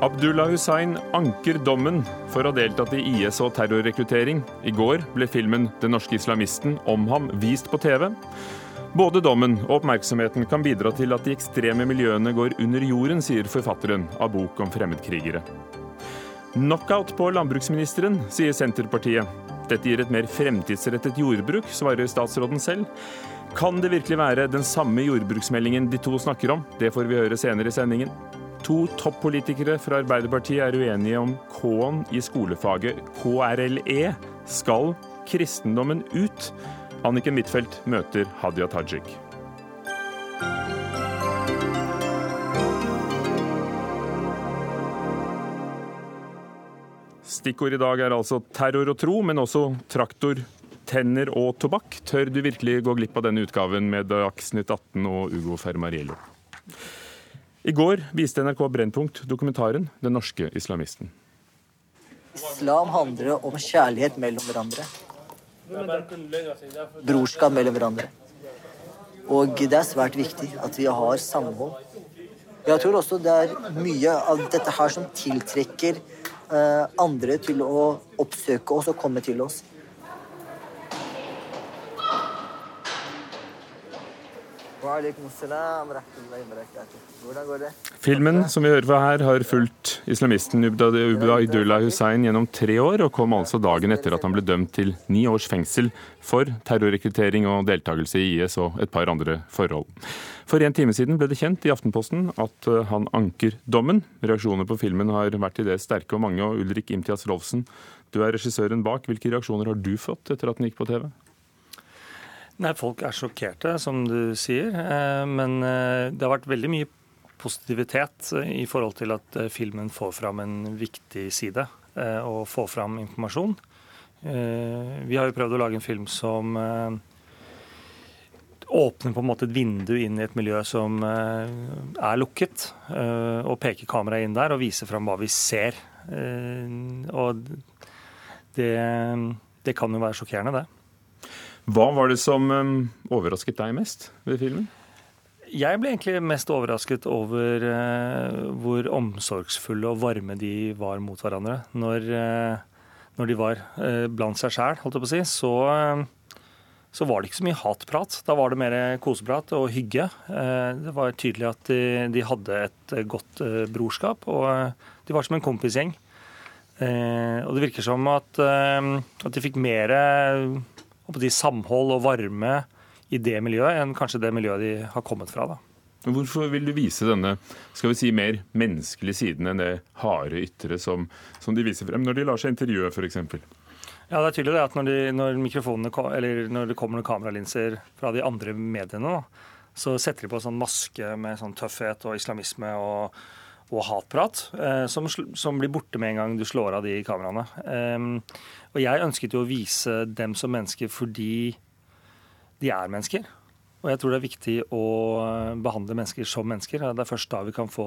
Abdullah Hussein anker dommen for å ha deltatt i IS og terrorrekruttering. I går ble filmen 'Den norske islamisten' om ham vist på TV. Både dommen og oppmerksomheten kan bidra til at de ekstreme miljøene går under jorden, sier forfatteren av bok om fremmedkrigere. Knockout på landbruksministeren, sier Senterpartiet. Dette gir et mer fremtidsrettet jordbruk, svarer statsråden selv. Kan det virkelig være den samme jordbruksmeldingen de to snakker om? Det får vi høre senere i sendingen. To toppolitikere fra Arbeiderpartiet er uenige om K-en i skolefaget KRLE. Skal kristendommen ut? Anniken Huitfeldt møter Hadia Tajik. Stikkord i dag er altså terror og tro, men også traktor, tenner og tobakk. Tør du virkelig gå glipp av denne utgaven med Dagsnytt 18 og Ugo Fermariello? I går viste NRK Brennpunkt dokumentaren 'Den norske islamisten'. Islam handler om kjærlighet mellom hverandre. Brorskap mellom hverandre. Og det er svært viktig at vi har samhold. Jeg tror også det er mye av dette her som tiltrekker eh, andre til å oppsøke oss og komme til oss. Hvordan går det? Filmen som vi hører fra her, har fulgt islamisten Ubaydullah Hussein gjennom tre år, og kom altså dagen etter at han ble dømt til ni års fengsel for terrorrekruttering og deltakelse i IS og et par andre forhold. For en time siden ble det kjent i Aftenposten at eh, han anker dommen. Reaksjoner på filmen har vært til det sterke og mange, og Ulrik Imtiaz Rolfsen, du er regissøren bak. Hvilke reaksjoner har du fått etter at den gikk på TV? Nei, Folk er sjokkerte, som du sier. Eh, men eh, det har vært veldig mye positivitet eh, i forhold til at filmen får fram en viktig side og får fram informasjon. Vi har jo prøvd å lage en film som åpner på en måte et vindu inn i et miljø som er lukket, og peker kameraet inn der og viser fram hva vi ser. Og det, det kan jo være sjokkerende, det. Hva var det som um, overrasket deg mest ved filmen? Jeg ble egentlig mest overrasket over uh, hvor omsorgsfulle og varme de var mot hverandre. Når, uh, når de var uh, blant seg sjæl, holdt jeg på å si, så, så, var det ikke så mye hatprat. Da var det mer koseprat og hygge. det var tydelig at de, de hadde et godt brorskap, og de var som en kompisgjeng. og det virker som at, at de fikk mer og på de samhold og varme i det miljøet enn kanskje det miljøet de har kommet fra. da. Hvorfor vil du vise denne skal vi si, mer menneskelige siden enn det harde ytre som, som de viser frem når de lar seg intervjue, f.eks.? Ja, det er tydelig det at når, de, når, når det kommer noen kameralinser fra de andre mediene, da, så setter de på en sånn maske med sånn tøffhet og islamisme og, og hatprat, eh, som, som, blir borte med en gang du slår av de kameraene. Eh, og jeg ønsket jo å vise dem som mennesker fordi de er mennesker. Og jeg tror det er viktig å behandle mennesker som mennesker. Det er først da vi kan få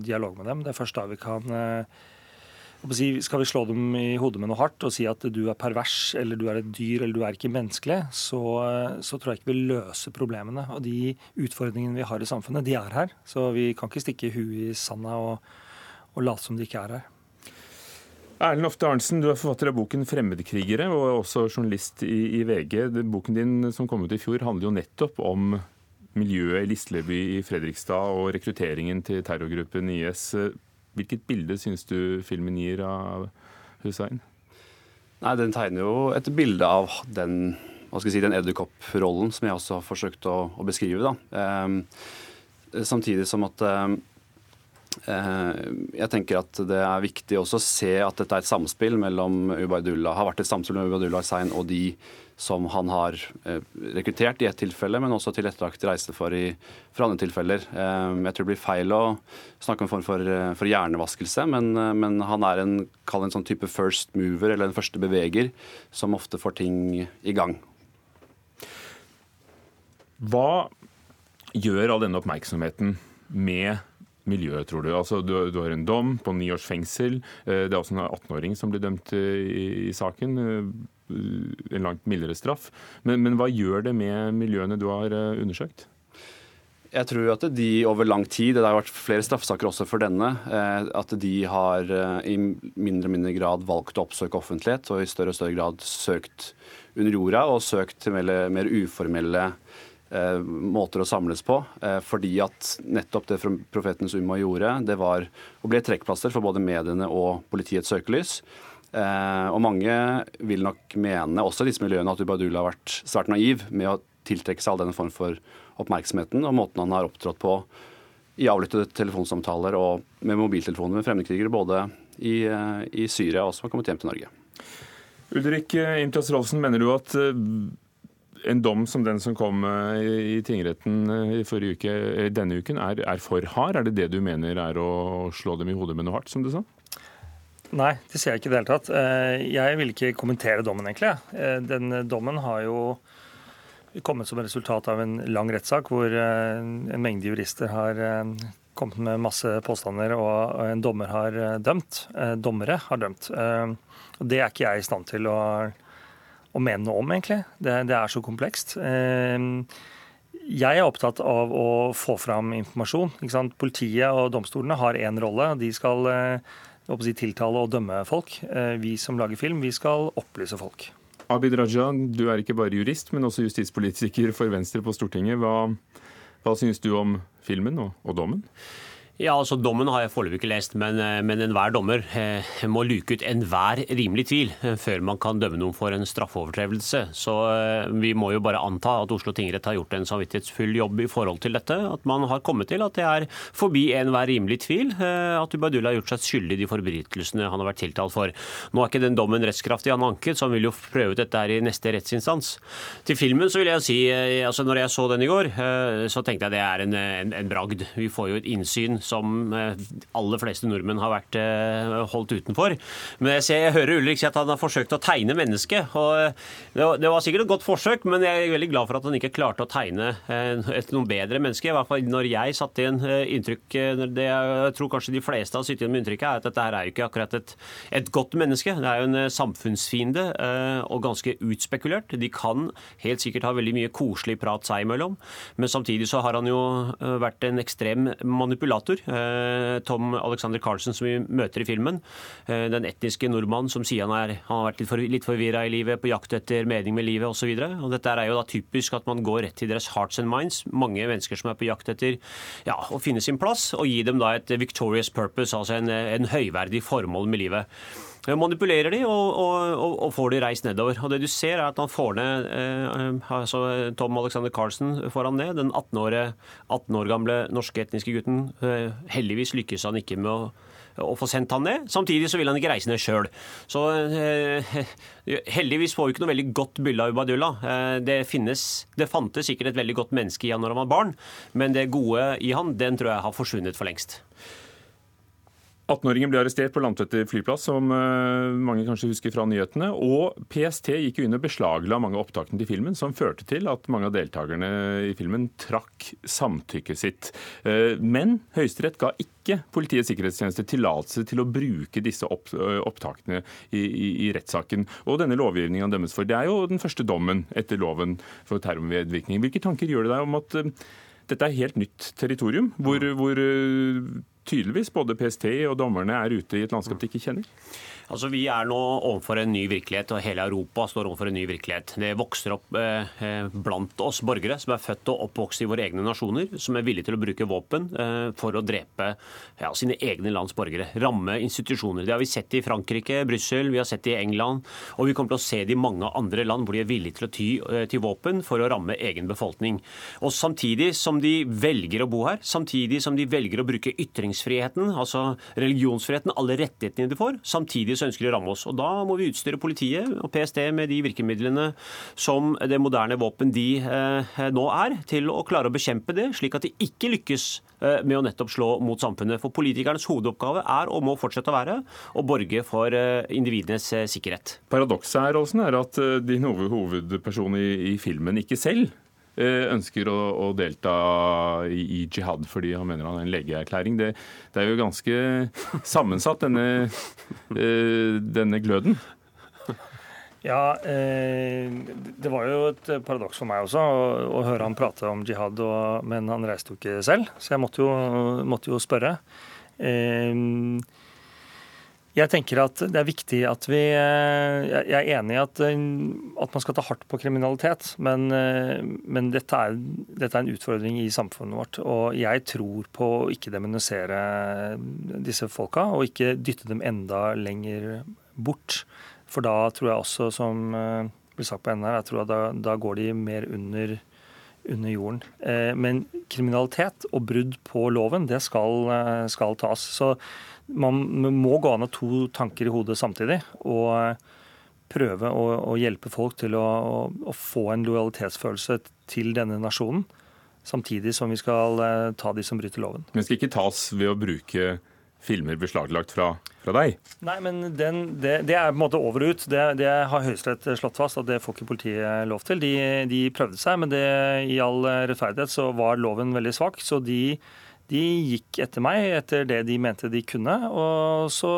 dialog med dem. Det er først da vi kan eh, Skal vi slå dem i hodet med noe hardt og si at du er pervers, eller du er et dyr, eller du er ikke menneskelig, så, så tror jeg ikke vi løser problemene. Og de utfordringene vi har i samfunnet, de er her. Så vi kan ikke stikke huet i sanda og, og late som de ikke er her. Erlend Ofte Arntzen, du er forfatter av boken 'Fremmedkrigere' og også journalist i, i, VG. Boken din som kom ut i fjor handler jo nettopp om miljøet i Lisleby i Fredrikstad og rekrutteringen til terrorgruppen IS. Hvilket bilde syns du filmen gir av Hussein? Nei, Den tegner jo et bilde av den hva skal jeg si, den edderkopprollen som jeg også har forsøkt å, å beskrive. Eh, samtidig som at eh, Eh, jeg tenker at det er viktig også å se at dette er et samspill mellom Ubaidullah, har vært et samspill mellom Ubaidullah Hussein og de som han har eh, rekruttert i ett tilfelle, men også tilrettelagt reise for i for andre tilfeller. Eh, jeg tror det blir feil å snakke om en form for, for hjernevaskelse, men, men, han er en, en sånn type first mover, eller en første beveger, som ofte får ting i gang. Hva gjør all denne oppmerksomheten med miljøet, tror du? Altså, du, du har en dom på ni års fengsel. Eh, det er også en 18-åring som blir dømt i, i, saken. Eh, en langt mildere straff. Men, men hva gjør det med miljøene du har undersøkt? Jeg tror at de over lang tid, det har vært flere straffesaker også for denne, at de har i mindre og mindre grad valgt å oppsøke offentlighet og i større og større grad søkt under jorda og søkt mer, uformelle Eh, måter å samles på. Eh, fordi at nettopp det profetens Umma gjorde, det var å bli trekkplasser for både mediene og politiets søkelys. Eh, og mange vil nok mene, også i disse miljøene, at Ubadullah har vært svært naiv med å tiltrekke seg all denne form for oppmerksomheten og måten han har opptrådt på i avlyttede telefonsamtaler og med mobiltelefoner med fremmedkrigere både i, i Syria og som har kommet hjem til Norge. Ulrik Imtias Rolfsen, mener du at en dom som den som kom eh, i tingretten eh, i uke, eh, denne uken, er, er, for hard? Er det det du mener er å slå dem i hodet med noe hardt, som du sa? Nei, det ser jeg ikke i det hele tatt. Jeg vil ikke kommentere dommen, egentlig. Den dommen har jo kommet som resultat av en lang rettssak hvor en mengde jurister har kommet med masse påstander, og en dommer har dømt. Dommere har dømt. Det er ikke jeg i stand til å å mene noe om, egentlig. Det, det er så komplekst. Jeg er opptatt av å få fram informasjon. Politiet og domstolene har én rolle. De skal eh, si, tiltale og dømme folk. Eh, vi som lager film, vi skal opplyse folk. Abid Raja, du er ikke bare jurist, men også justispolitiker for Venstre på Stortinget. Hva, hva synes du om filmen og, og dommen? Ja, altså Dommen har jeg foreløpig ikke lest, men, eh, men enhver dommer eh, må luke ut enhver rimelig tvil eh, før man kan dømme noen for en straffeovertrevelse. Så eh, vi må jo bare anta at Oslo tingrett har gjort en samvittighetsfull jobb i forhold til dette. At man har kommet til at det er forbi enhver rimelig tvil eh, at Ubaidullah har gjort seg skyldig i de forbrytelsene han har vært tiltalt for. Nå er ikke den dommen rettskraftig, han anket, så han vil jo prøve ut dette her i neste rettsinstans. Til filmen så vil jeg si, eh, altså når jeg så den i går, så tenkte jeg det er en, en, en bragd. Vi får jo et innsyn som eh, aller fleste nordmenn har vært eh, holdt utenfor. Men jeg, ser, jeg hører Ulrik si at han har forsøkt å tegne mennesket. og eh, Det var sikkert et godt forsøk, men jeg er veldig glad for at han ikke klarte å tegne et noe bedre menneske. I hvert fall når jeg satte igjen inntrykk det Jeg tror kanskje de fleste har sittet igjen med inntrykket er at dette her er jo ikke akkurat et, et godt menneske. Det er jo en samfunnsfiende og ganske utspekulert. De kan helt sikkert ha veldig mye koselig prat seg imellom, men samtidig så har han jo vært en ekstrem manipulator kultur. Eh, Tom Alexander Carlsen, som vi møter i filmen, eh, den etniske nordmannen som sier han, er, han har vært litt, for, litt forvirra i livet, på jakt etter mening med livet osv. Dette er jo da typisk at man går rett til deres hearts and minds. Mange mennesker som er på jakt etter ja, å finne sin plass, og gi dem da et victorious purpose, altså en, en høyverdig formål med livet manipulerer de og, og, og, får de reist nedover. Og det du ser er at han får ned eh, altså Tom Alexander Carlsen får han ned, den 18 år, 18 år gamle norske etniske gutten. Eh, heldigvis lykkes han ikke med å å få sendt han ned. Samtidig så vil han ikke reise ned sjøl. Så eh, heldigvis får vi ikke noe veldig godt bilde av Ubadullah. Eh, det, finnes, det fantes sikkert et veldig godt menneske i han når han var barn, men det gode i han, den tror jeg har forsvunnet for lengst. 18-åringen ble arrestert på Landtvetter flyplass, som eh, mange kanskje husker fra nyhetene. Og PST gikk jo inn og beslagla mange av opptakene til filmen, som førte til at mange av deltakerne i filmen trakk samtykket sitt. Eh, men Høyesterett ga ikke Politiets sikkerhetstjeneste tillatelse til å bruke disse eh, opptakene i, i, i rettssaken. Og denne lovgivningen dømmes for. Det er jo den første dommen etter loven for terrormedvirkning. Hvilke tanker gjør det deg om at dette er helt nytt territorium, hvor, hvor tydeligvis både PST og dommerne er ute i et landskap de ikke kjenner? Altså, Vi er nå overfor en ny virkelighet, og hele Europa står overfor en ny virkelighet. Det vokser opp eh, eh, blant oss borgere som er født og oppvokst i våre egne nasjoner, som er villige til å bruke våpen eh, for å drepe ja, sine egne lands borgere. Ramme institusjoner. Det har vi sett i Frankrike, Brussel, vi har sett det i England, og vi kommer til å se det i mange andre land hvor de er villige til å ty eh, til våpen for å ramme egen befolkning. Og Samtidig som de velger å bo her, samtidig som de velger å bruke ytringsfriheten, altså religionsfriheten, alle rettighetene de får, samtidig så ønsker å ramme oss. Og Da må vi utstyre politiet og PST med de virkemidlene som det moderne våpen de eh, nå er, til å klare å bekjempe det, slik at de ikke lykkes eh, med å nettopp slå mot samfunnet. For politikernes hovedoppgave er og må fortsette å være å borge for eh, individenes eh, sikkerhet. Paradokset her, Olsen, er at eh, din hovedperson i, i filmen ikke selv ønsker å, å delta i, i, jihad fordi han mener han er en legeerklæring. Det, det, er jo ganske sammensatt, denne, eh, denne gløden. Ja, eh, Det var jo et paradoks for meg også å, å høre han prate om jihad, og, men han reiste jo ikke selv, så jeg måtte jo, måtte jo spørre. Eh, jeg tenker at det er viktig at vi eh, Jeg er enig i at, eh, at man skal ta hardt på kriminalitet, men, eh, men dette, er, dette, er, en utfordring i samfunnet vårt. Og jeg tror på å ikke demonisere disse folka, og ikke dytte dem enda lenger bort. For da tror jeg også, som blir sagt på NR, jeg tror at da, da går de mer under, under jorden. Men kriminalitet og brudd på loven, det skal, skal tas. Så man må gå an av to tanker i hodet samtidig. og prøve å, å hjelpe folk til å, å, å, få en lojalitetsfølelse til denne nasjonen. Samtidig som vi skal eh, ta de som bryter loven. Men skal ikke tas ved å bruke filmer beslaglagt fra, fra deg? Nei, men den, det, det, er på en måte over og ut. Det, det har Høyesterett slått fast at det får ikke politiet lov til. De, de prøvde seg, men det, i all rettferdighet så var loven veldig svak. Så de de gikk etter meg etter det de mente de kunne. Og så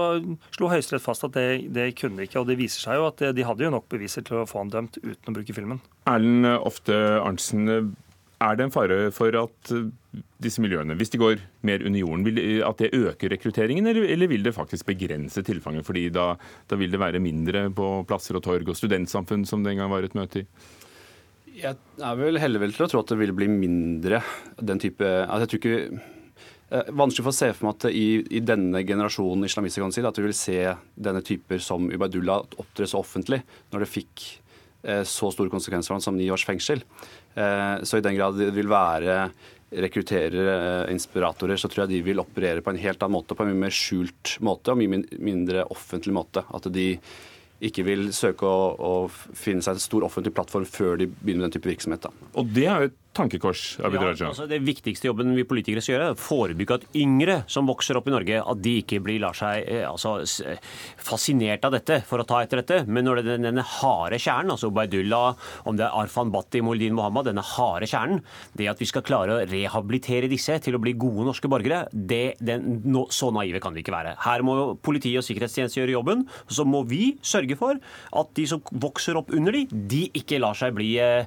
slo Høyesterett fast at det, det, kunne de ikke. Og det viser seg jo at de hadde jo nok beviser til å få han dømt uten å bruke filmen. Erlend Ofte Arntzen, er det en fare for at disse miljøene, hvis de går mer under jorden, vil, at det øker rekrutteringen, eller, eller vil det faktisk begrense tilfanget? fordi da, da vil det være mindre på plasser og torg og studentsamfunn, som det en gang var et møte i? Jeg er vel heller vel til å tro at det vil bli mindre den type altså Jeg tror ikke vanskelig for å se for meg at i, i denne generasjonen islamister kan si, at vi vil se denne typer som Ubaydullah opptre så offentlig, når det fikk eh, så store konsekvenser for ham som ni års fengsel. Eh, så i den grad det vil være rekrutterere, eh, inspiratorer, så tror jeg de vil operere på en helt annen måte, på en mye mer skjult måte og mye mindre offentlig måte. At de ikke vil søke å, å finne seg en stor offentlig plattform før de begynner med den type virksomhet. Da. Og det er jo et tankekors, Abid Raja. Ja, altså det viktigste jobben vi politikere skal gjøre, er å forebygge at yngre som vokser opp i Norge, at de ikke blir lar seg eh, altså, fascinert av dette for å ta etter dette. Men når det er denne harde kjernen, altså Ubaydullah, om det er Arfan Bhatti, Moldin Mohammed, denne harde kjernen, det at vi skal klare å rehabilitere disse til å bli gode norske borgere, det, den, no, så naive kan vi ikke være. Her må politi og sikkerhetstjeneste gjøre jobben. Så må vi sørge for at de som vokser opp under de, de ikke lar seg bli eh,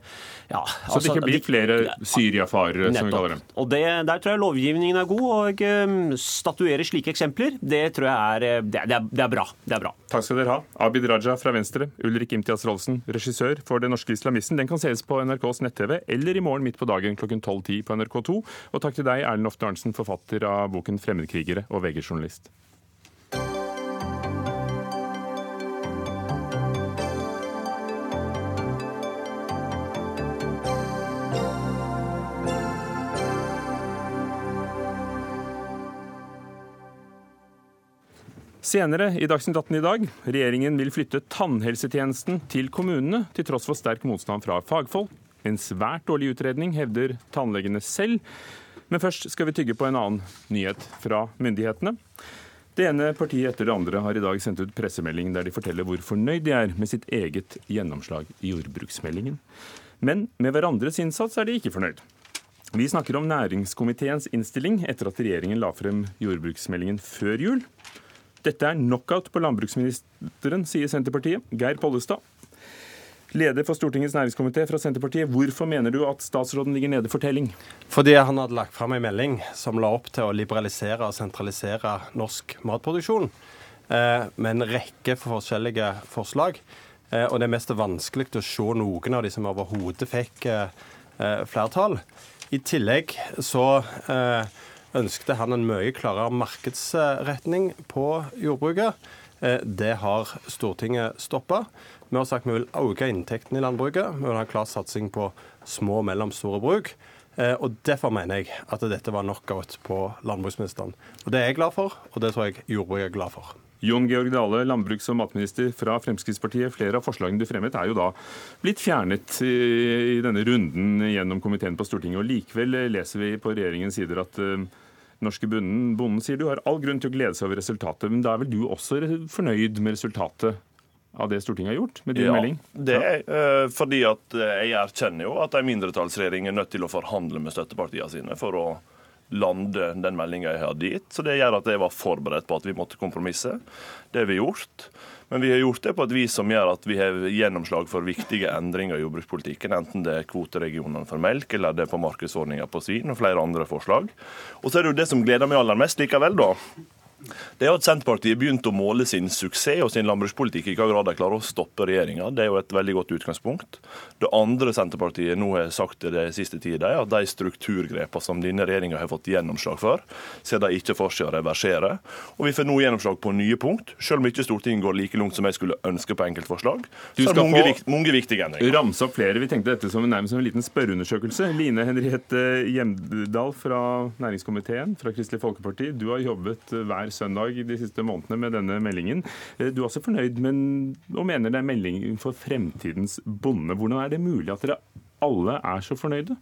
ja, altså, Så det ikke blir flere Syria-farere, som vi kaller dem. Og det, Der tror jeg lovgivningen er god. Og um, statuere slike eksempler, det tror jeg er, eh, det, er, det er, bra. det er bra. Takk skal dere ha. Abid Raja fra Venstre, Ulrik Imtias Rolsen, regissør for Den norske islamisten. Den kan sees på NRKs nett-TV eller i morgen midt på dagen klokken 12.10 på NRK2. Og takk til deg, Erlend Ofte Arntzen, forfatter av boken 'Fremmedkrigere' og VG-journalist. Senere i Dagsnytt 18 i dag, regjeringen vil flytte tannhelsetjenesten til kommunene, til tross for sterk motstand fra fagfolk. En svært dårlig utredning, hevder tannlegene selv. Men først skal vi tygge på en annen nyhet fra myndighetene. Det ene partiet etter det andre har i dag sendt ut pressemelding der de forteller hvor fornøyd de er med sitt eget gjennomslag i jordbruksmeldingen. Men med hverandres innsats er de ikke fornøyd. Vi snakker om næringskomiteens innstilling etter at regjeringen la frem jordbruksmeldingen før jul. Dette er knockout på landbruksministeren, sier Senterpartiet. Geir Pollestad, leder for Stortingets næringskomité fra Senterpartiet. Hvorfor mener du at statsråden ligger nede for telling? Fordi han hadde lagt fram en melding som la opp til å liberalisere og sentralisere norsk matproduksjon, eh, med en rekke forskjellige forslag. Eh, og det er mest vanskelig å se noen av de som overhodet fikk eh, flertall. I tillegg så ønskte han en mye klarere markedsretning på jordbruket. Eh, det har Stortinget stoppa. Vi har sagt vi vil øke inntektene i landbruket. Vi vil ha en klar satsing på små og mellomstore bruk. Eh, og Derfor mener jeg at dette var knockout på landbruksministeren. Og Det er jeg glad for, og det tror jeg jordbruket er glad for. Jon Georg Dale, landbruks- og matminister fra Fremskrittspartiet. Flere av forslagene du fremmet er jo da blitt fjernet i denne runden gjennom komiteen på Stortinget. og Likevel leser vi på regjeringens sider at eh, norske bonden, bonden sier du har all grunn til å glede seg over resultatet. Men da er vel du også fornøyd med resultatet av det Stortinget har gjort med din ja, melding? Det er uh, fordi at uh, jeg erkjenner jo at en mindretallsregjering er nødt til å forhandle med støttepartiene sine for å lande den meldinga jeg hadde gitt. Så det gjør at jeg var forberedt på at vi måtte kompromisse. Det har vi gjort. Men vi har gjort det på et vis som gjør at vi har gjennomslag for viktige endringer i jordbrukspolitikken, enten det er kvoteregionene for melk, eller det er på markedsordninga på svin og flere andre forslag. Og så er det jo det som gleder meg aller mest likevel, da det er at Senterpartiet begynte å måle sin suksess og sin landbrukspolitikk i hva grad de klarer å stoppe regjeringa. Det er jo et veldig godt utgangspunkt. Det andre Senterpartiet nå har sagt i det siste tida, er at de strukturgrepene som denne regjeringa har fått gjennomslag for, ser de ikke for seg å reversere. Og vi får nå gjennomslag på nye punkt, selv om ikke Stortinget går like langt som jeg skulle ønske på enkeltforslag. Du skal mange, få mange viktige endringer. Ramse opp flere. Vi tenkte dette som nærmest som en liten spørreundersøkelse. Line Henriette Hjemdal fra næringskomiteen fra Kristelig Folkeparti, du har jobbet hver søndag de siste månedene med denne meldingen. Eh, du er også fornøyd men, og mener det er meldingen for fremtidens bonde. Hvordan er det mulig at dere alle er så fornøyde?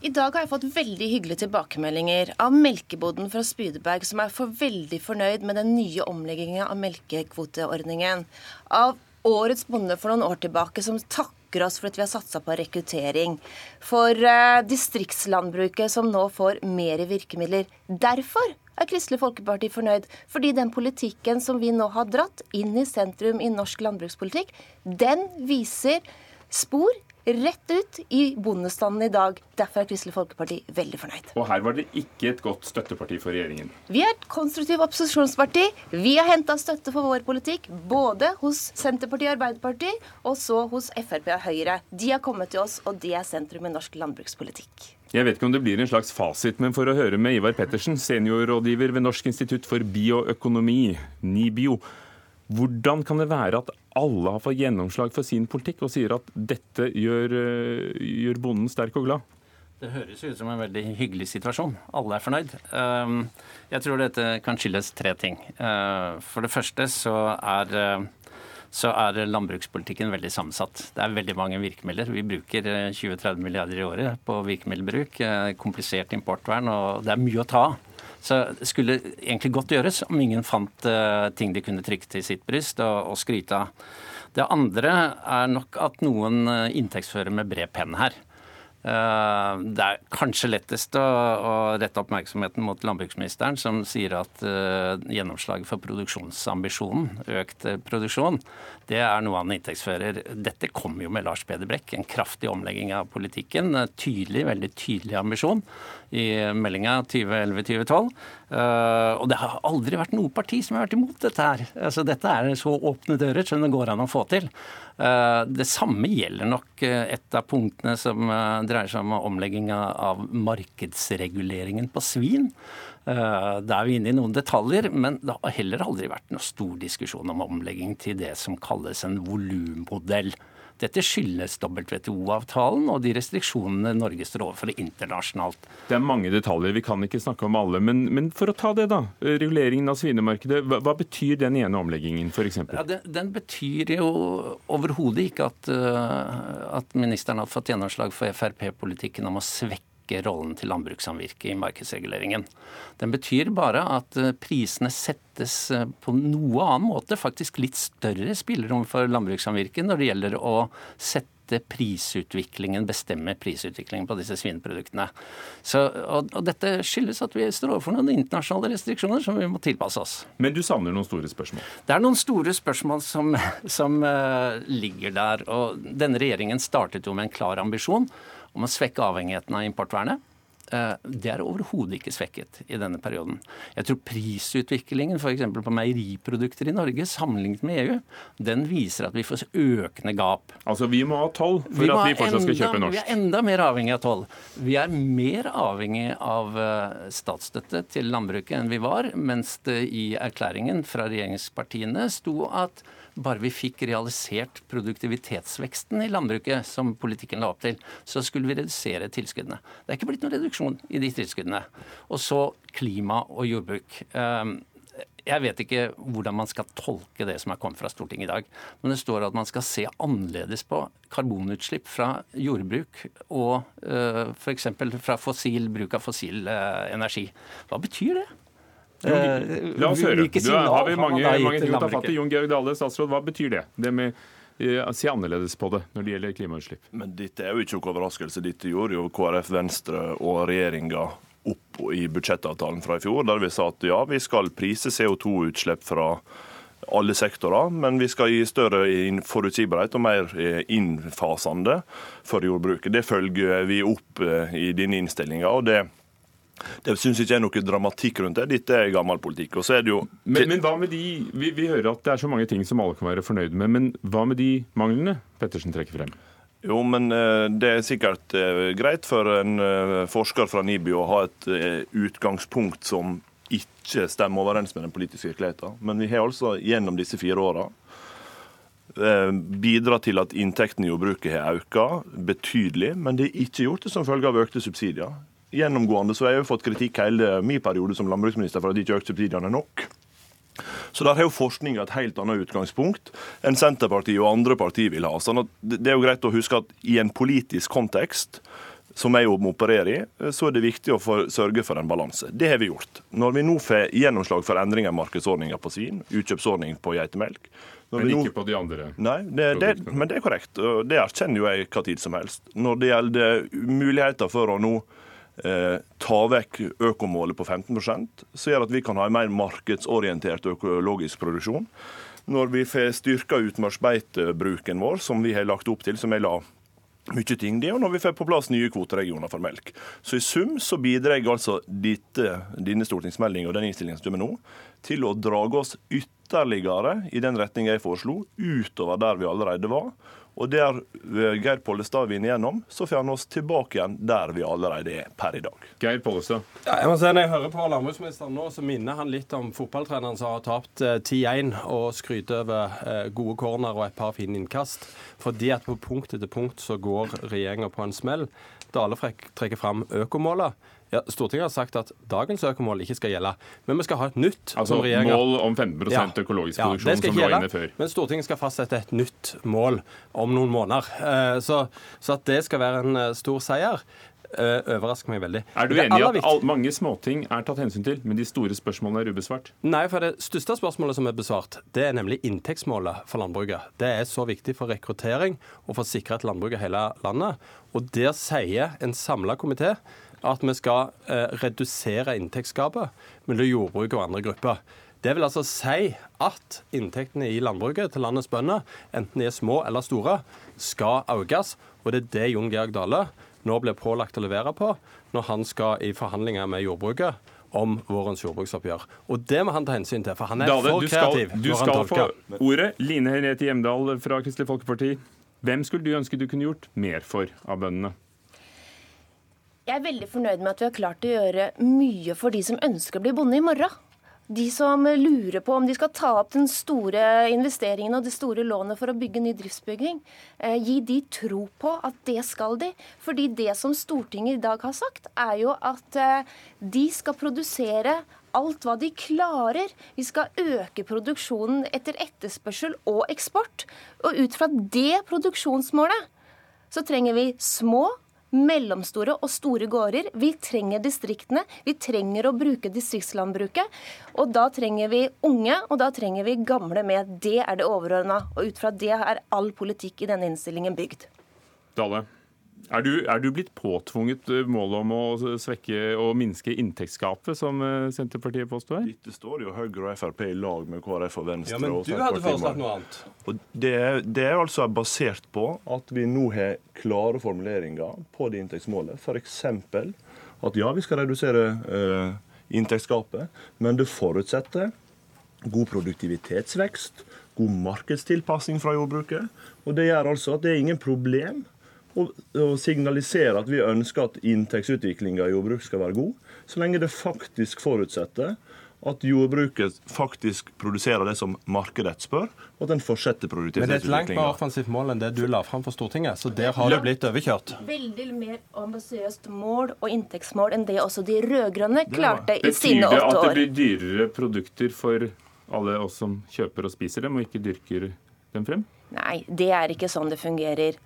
I dag har jeg fått veldig hyggelige tilbakemeldinger av melkeboden fra Spydeberg, som er for veldig fornøyd med den nye omleggingen av melkekvoteordningen. Av årets bonde for noen år tilbake, som takker oss for at vi har satsa på rekruttering. For eh, distriktslandbruket, som nå får mer virkemidler. Derfor er Kristelig Folkeparti fornøyd. Fordi den politikken som vi nå har dratt inn i sentrum i norsk landbrukspolitikk, den viser spor rett ut i bondestanden i dag. Derfor er Kristelig Folkeparti veldig fornøyd. Og her var dere ikke et godt støtteparti for regjeringen. Vi er et konstruktivt opposisjonsparti. Vi har henta støtte for vår politikk både hos Senterpartiet og Arbeiderpartiet, og så hos Frp og Høyre. De har kommet til oss, og det er sentrum i norsk landbrukspolitikk. Jeg vet ikke om det blir en slags fasit, men for å høre med Ivar Pettersen, seniorrådgiver ved Norsk institutt for bioøkonomi, NIBIO. Hvordan kan det være at alle har fått gjennomslag for sin politikk og sier at dette gjør, eh, gjør bonden sterk og glad? Det høres ut som en veldig hyggelig situasjon. Alle er fornøyd. Ehm, jeg tror dette kan skyldes tre ting. Eh, for det første så er, eh, så er landbrukspolitikken veldig sammensatt. Det er veldig mange virkemidler. Vi bruker 20-30 milliarder i året på virkemiddelbruk. Komplisert importvern, og det er mye å ta av. Så det skulle egentlig godt gjøres om ingen fant uh, ting de kunne trykke til sitt bryst og, og skryte av. Det andre er nok at noen uh, inntektsfører med bred penn her. Uh, det er kanskje lettest å, å, rette oppmerksomheten mot landbruksministeren, som sier at gjennomslaget for produksjonsambisjonen, økt produksjon, det er noe han inntektsfører. Dette kom jo med Lars Peder Brekk, en kraftig omlegging av politikken. Tydelig, veldig tydelig ambisjon i meldinga 2011-2012. Uh, og det har aldri vært noe parti som har vært imot dette her. Altså, dette er så åpne dører som det går an å få til. Uh, det samme gjelder nok uh, et av punktene som dreier seg om omlegginga av markedsreguleringen på svin. Da er vi inne i noen detaljer, men det har heller aldri vært noe stor diskusjon om omlegging til det som kalles en volummodell. Dette skyldes WTO-avtalen og de restriksjonene Norge står overfor internasjonalt. Det er mange detaljer, vi kan ikke snakke om alle. Men, men for å ta det, da. Reguleringen av svinemarkedet. Hva, hva betyr den ene omleggingen, f.eks.? Ja, den, den, betyr jo overhodet ikke at, uh, at ministeren har fått gjennomslag for Frp-politikken om å svekke rollen til landbrukssamvirket i markedsreguleringen. Den betyr bare at eh, prisene settes eh, på noe annen måte, faktisk litt større spillerom for landbrukssamvirket når det gjelder å sette prisutviklingen, bestemme prisutviklingen på disse svineproduktene. Så, og, og, dette skyldes at vi står overfor noen internasjonale restriksjoner som vi må tilpasse oss. Men du savner noen store spørsmål? Det er noen store spørsmål som, som uh, ligger der. Og denne regjeringen startet jo med en klar ambisjon om å svekke avhengigheten av importvernet. Eh, det er overhodet ikke svekket i denne perioden. Jeg tror prisutviklingen f.eks. på meieriprodukter i Norge sammenlignet med EU, den viser at vi får økende gap. Altså vi må ha toll for vi at vi fortsatt skal kjøpe norsk? Vi er enda mer avhengig av toll. Vi er mer avhengig av eh, statsstøtte til landbruket enn vi var, mens det i erklæringen fra regjeringspartiene sto at bare vi fikk realisert produktivitetsveksten i landbruket, som politikken la opp til, så skulle vi redusere tilskuddene. Det er ikke blitt noen reduksjon i de tilskuddene. Og så klima og jordbruk. Ehm, jeg vet ikke hvordan man skal tolke det som er kommet fra Stortinget i dag. Men det står at man skal se annerledes på karbonutslipp fra jordbruk og uh, f.eks. fra fossil, bruk av fossil uh, energi. Hva betyr det? Eh, La oss høre. Du, har vi mange, mange ting å ta fatt i. Jon Georg Dale, statsråd, hva betyr det? Det med eh, se annerledes på det når det gjelder klimautslipp? Men Dette er jo ikke noen overraskelse. Dette gjorde jo KrF, Venstre og regjeringa opp i budsjettavtalen fra i fjor, der vi sa at ja, vi skal prise CO2-utslipp fra alle sektorer, men vi skal gi større forutsigbarhet og mer eh, innfasende for jordbruket. Det følger vi opp i denne innstillinga. og det det syns ikke er noe dramatikk rundt det. Dette er gammel politikk. Og så er det jo... Men, men hva med de, vi, vi, hører at det er så mange ting som alle kan være fornøyd med, men hva med de manglene Pettersen trekker frem? Jo, men eh, det er sikkert greit for en forsker fra NIBI å ha et utgangspunkt som ikke stemmer overens med den politiske virkeligheten. Men vi har altså gjennom disse fire åra eh, bidratt til at inntektene i jordbruket har økt betydelig, men det er ikke gjort det som følge av økte subsidier. Gjennomgående så har jeg jo fått kritikk hele min periode som landbruksminister for at de ikke økte subsidiene nok. Så der har jo forskninga et helt annet utgangspunkt enn Senterpartiet og andre partier vil ha. Sånn det er jo greit å huske at i en politisk kontekst som jeg må operere i, så er det viktig å sørge for en balanse. Det har vi gjort. Når vi nå får gjennomslag for endringer i markedsordninga på svin, utkjøpsordning på geitemelk Men ikke nå... på de andre? Nei, det, det, men det er korrekt. Det erkjenner jo jeg hva tid som helst. Når det gjelder muligheter for å nå ta vekk økomålet på 15% så gjør at vi kan ha en mer markedsorientert økologisk produksjon. Når vi får styrka utmarksbeitebruken vår, som vi har lagt opp til, som jeg la mye ting. Det og når vi får på plass nye kvoteregioner for melk. Så i sum så bidrar altså dette, denne stortingsmeldinga og den innstillingen som kommer nå, til å drage oss ytterligere i den retning jeg foreslo, utover der vi allerede var. Og der eh, Geir Pollestad vinner gjennom, så får han oss tilbake igjen der vi allerede er per i dag. Geir Pollestad. Ja, jeg må si, Når jeg hører på landbruksministeren nå, så minner han litt om fotballtreneren som har tapt 10-1 eh, og skryter over eh, gode corner og et par fine innkast. Fordi at på punkt etter punkt så går regjeringa på en smell. Dale trekker fram økomålet. Ja, Stortinget har sagt at dagens økomål ikke skal gjelde, men vi skal ha et nytt. Altså Mål om 15 ja, økologisk produksjon, ja, som lå inne før. Men Stortinget skal fastsette et nytt mål om noen måneder. Eh, så, så at det skal være en eh, stor seier, eh, overrasker meg veldig. Er du enig i at all, mange småting er tatt hensyn til, men de store spørsmålene er ubesvart? Nei, for det største spørsmålet som er besvart, det er nemlig inntektsmålet for landbruket. Det er så viktig for rekruttering og for å sikre et landbruk i hele landet. Og der sier en samla komité at vi skal eh, redusere inntektsgapet mellom jordbruket og andre grupper. Det vil altså si at inntektene i landbruket til landets bønder, enten de er små eller store, skal økes. Og det er det Jon Georg Dale nå blir pålagt å levere på når han skal i forhandlinger med jordbruket om vårens jordbruksoppgjør. Og det må han ta hensyn til, for han er Dale, for kreativ. Du skal, du skal få ordet. Line Henriette Hjemdal fra Kristelig Folkeparti. Hvem skulle du ønske du kunne gjort mer for av bøndene? Jeg er veldig fornøyd med at vi har klart å gjøre mye for de som ønsker å bli bonde i morgen. De som lurer på om de skal ta opp den store investeringen og det store lånet for å bygge ny driftsbygging. Eh, gi de tro på at det skal de. Fordi det som Stortinget i dag har sagt, er jo at eh, de skal produsere alt hva de klarer. Vi skal øke produksjonen etter etterspørsel og eksport. Og ut fra det produksjonsmålet så trenger vi små mellomstore og store gårder. Vi trenger distriktene. Vi trenger å bruke distriktslandbruket. Og da trenger vi unge, og da trenger vi gamle med. Det er det overordna. Og ut fra det er all politikk i denne innstillingen bygd. Dale. Er du, er du, blitt påtvunget eh, målet om å svekke og minske inntektsgapet, som eh, Senterpartiet påstår? Dette står jo Høyre og Frp i lag med KrF og Venstre. Ja, Men du hadde foreslått noe annet. Og det, det, er altså basert på at vi nå har klare formuleringer på det inntektsmålet. F.eks. at ja, vi skal redusere uh, inntektsgapet, men det forutsetter god produktivitetsvekst, god markedstilpassing fra jordbruket. Og det gjør altså at det er ingen problem og, og signalisere at vi ønsker at inntektsutviklinga i jordbruk skal være god, så lenge det faktisk forutsetter at jordbruket faktisk produserer det som markedet spør, og at den fortsetter produktivitetsutviklinga. Men det er et langt mer offensivt mål enn det du la fram for Stortinget, så der har det blitt overkjørt. Veldig mer ambisiøst mål og inntektsmål enn det også de rød-grønne klarte i sine åtte år. Betyr det at det blir dyrere produkter for alle oss som kjøper og spiser dem, og ikke dyrker dem frem? Nei, det er ikke sånn det fungerer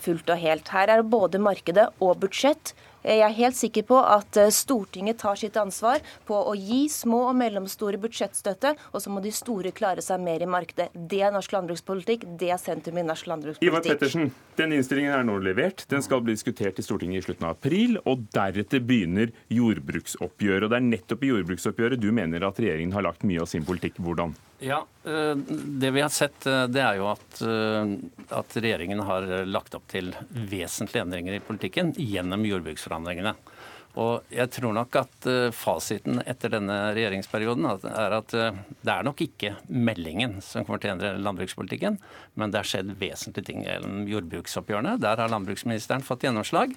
fullt og helt. Her er både markedet og budsjett. Jeg er helt sikker på at eh, Stortinget tar sitt ansvar på å gi små og mellomstore budsjettstøtte, og så må de store klare seg mer i markedet. Det er norsk landbrukspolitikk. Det er sentrum i norsk landbrukspolitikk. Ivar Pettersen, den innstillingen er nå levert. Den skal bli diskutert i Stortinget i slutten av april, og deretter begynner jordbruksoppgjøret. Og det er nettopp i jordbruksoppgjøret du mener at regjeringen har lagt mye av sin politikk. Hvordan? Ja, eh, Det vi har sett, eh, det er jo at, at regjeringen har lagt opp til vesentlige endringer i politikken gjennom jordbruksforhandlingene. Og jeg tror nok at fasiten etter denne regjeringsperioden er at det er nok ikke meldingen som kommer til å endre landbrukspolitikken, men det har skjedd vesentlige ting gjennom jordbruksoppgjørene. Der har landbruksministeren fått gjennomslag.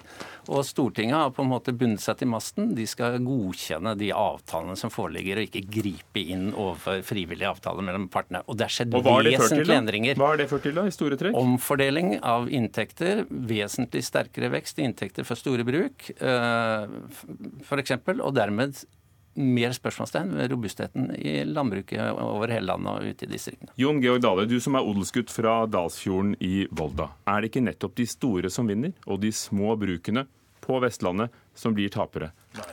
Og Stortinget har på en måte bundet seg til masten. De skal godkjenne de avtalene som foreligger, og ikke gripe inn overfor frivillige avtaler mellom partene. Og det har skjedd vesentlige endringer. Hva har det ført til, da, i store trekk? Omfordeling av inntekter. Vesentlig sterkere vekst i inntekter for store bruk, eh, f.eks. Og dermed mer spørsmålstegn ved robustheten i landbruket over hele landet og ute i distriktene. Jon Georg Dale, du som er odelsgutt fra Dalsfjorden i Volda. Er det ikke nettopp de store som vinner, og de små brukene på Vestlandet som blir tapere? Nei.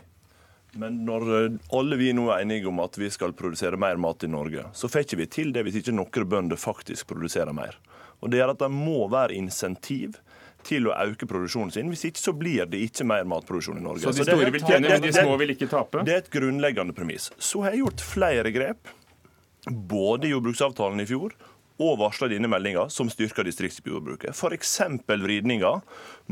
Men når eh, alle vi nå er enige om at vi skal produsere mer mat i Norge, så får ikke vi til det hvis ikke noen bønder faktisk produserer mer. Og Det gjør at det må være insentiv til å øke produksjonen sin. Hvis ikke så blir det ikke mer matproduksjon i Norge. Så de store vil tjene, men de små vil ikke tape? Det er et grunnleggende premiss. Så har jeg gjort flere grep, både i jordbruksavtalen i fjor og varsla denne meldinga, som styrker distriktsjordbruket. F.eks. vridninga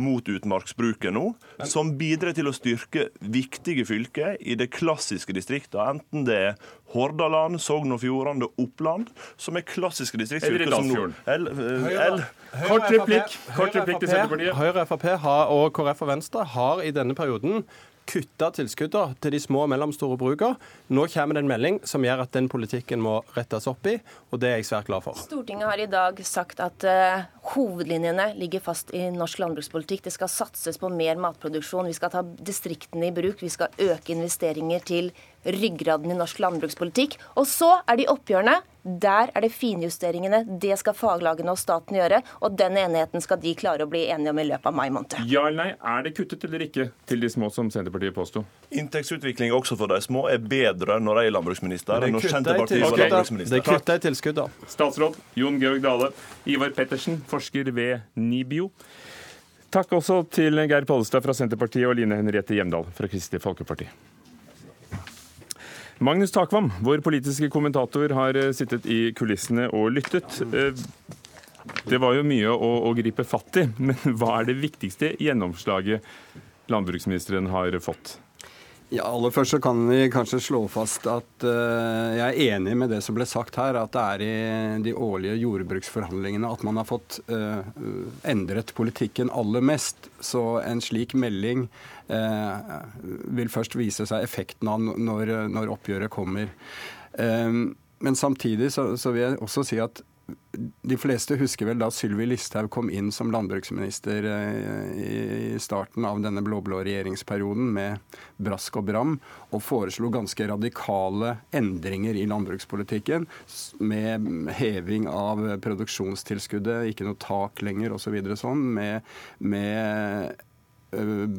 mot utmarksbruket nå, som bidrar til å styrke viktige fylker i det klassiske distriktet, enten det er Hordaland, Sogn og Fjordane, Oppland, som er klassiske distriktsfylker. Eller Dalsfjorden. Kort replikk, kort replikk til Senterpartiet. Høyre, Frp og KrF og Venstre har i denne perioden kutta tilskuddene til de små og mellomstore brukene. Nå kommer det en melding som gjør at den politikken må rettes opp i, og det er jeg svært glad for. Stortinget har i dag sagt at uh, hovedlinjene ligger fast i norsk landbrukspolitikk. Det skal satses på mer matproduksjon. Vi skal ta distriktene i bruk. Vi skal øke investeringer til ryggraden i norsk landbrukspolitikk. Og så er de oppgjørene. Der er det finjusteringene. Det skal faglagene og staten gjøre. Og den enigheten skal de klare å bli enige om i løpet av mai måned. Ja eller nei, er det kuttet eller ikke til de små, som Senterpartiet påsto? Inntektsutvikling også for de små er bedre når jeg er landbruksminister enn når Senterpartiet var landbruksminister. Det kutter i tilskudd, da. Statsråd Jon Georg Dale. Ivar Pettersen, forsker ved NIBIO. Takk også til Geir Pollestad fra Senterpartiet og Line Henriette Hjemdal fra Kristelig Folkeparti. Magnus Takvam, vår politiske kommentator, har eh, sittet i kulissene og lyttet. Eh, det var jo mye å, å gripe fatt i, men hva er det viktigste gjennomslaget landbruksministeren har fått? Ja, aller først så kan vi kanskje slå fast at uh, jeg er enig med det som ble sagt her, at det er i de årlige jordbruksforhandlingene at man har fått uh, endret politikken aller mest. Så en slik melding uh, vil først vise seg effekten av når, når oppgjøret kommer. men samtidig så, så vil jeg også si at de fleste husker vel da Sylvi Listhaug kom inn som landbruksminister eh, i starten av denne blå-blå regjeringsperioden med brask og bram, og foreslo ganske radikale endringer i landbrukspolitikken. Med heving av produksjonstilskuddet, ikke noe tak lenger osv. Så sånn. Med, med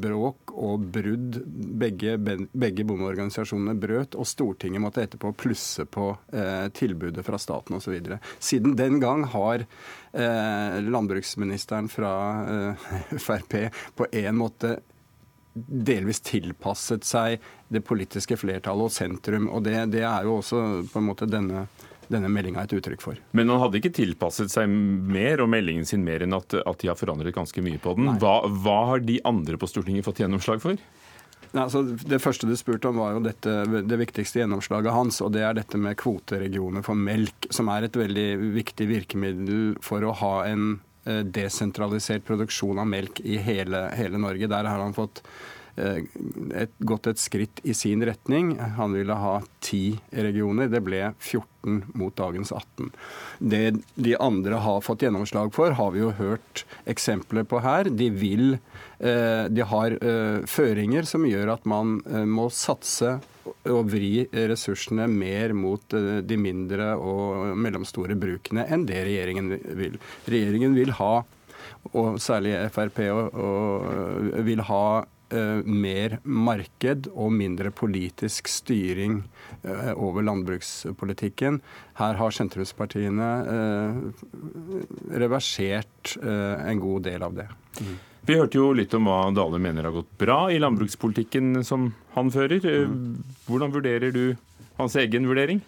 bråk og brudd. Begge, begge bondeorganisasjonene brøt, og Stortinget måtte etterpå plusse på eh, tilbudet fra staten osv. Siden den gang har eh, landbruksministeren fra eh, Frp på en måte delvis tilpasset seg det politiske flertallet og sentrum. og det, det er jo også på en måte denne denne meldinga et uttrykk for. Men han hadde ikke tilpasset seg mer og meldingen sin mer enn at, at de har forandret ganske mye på den. Hva, hva, har de andre på Stortinget fått gjennomslag for? Nei, altså, det første du spurte om, var jo dette, det viktigste gjennomslaget hans. Og det er dette med kvoteregioner for melk, som er et veldig viktig virkemiddel for å ha en eh, desentralisert produksjon av melk i hele, hele Norge. Der har han fått et, gått et skritt i sin retning. Han ville ha ti regioner. Det ble 14 mot dagens 18. Det de andre har fått gjennomslag for, har vi jo hørt eksempler på her. De vil eh, De har eh, føringer som gjør at man må satse og vri ressursene mer mot eh, de mindre og mellomstore brukene enn det regjeringen vil. Regjeringen vil ha, og særlig Frp, og, og vil ha uh, mer marked og mindre politisk styring uh, over landbrukspolitikken. Her har sentrumspartiene uh, reversert en god del av det. Mm. Vi hørte jo litt om hva Dale mener har gått bra i landbrukspolitikken som han fører. Mm. Hvordan vurderer du hans egen vurdering?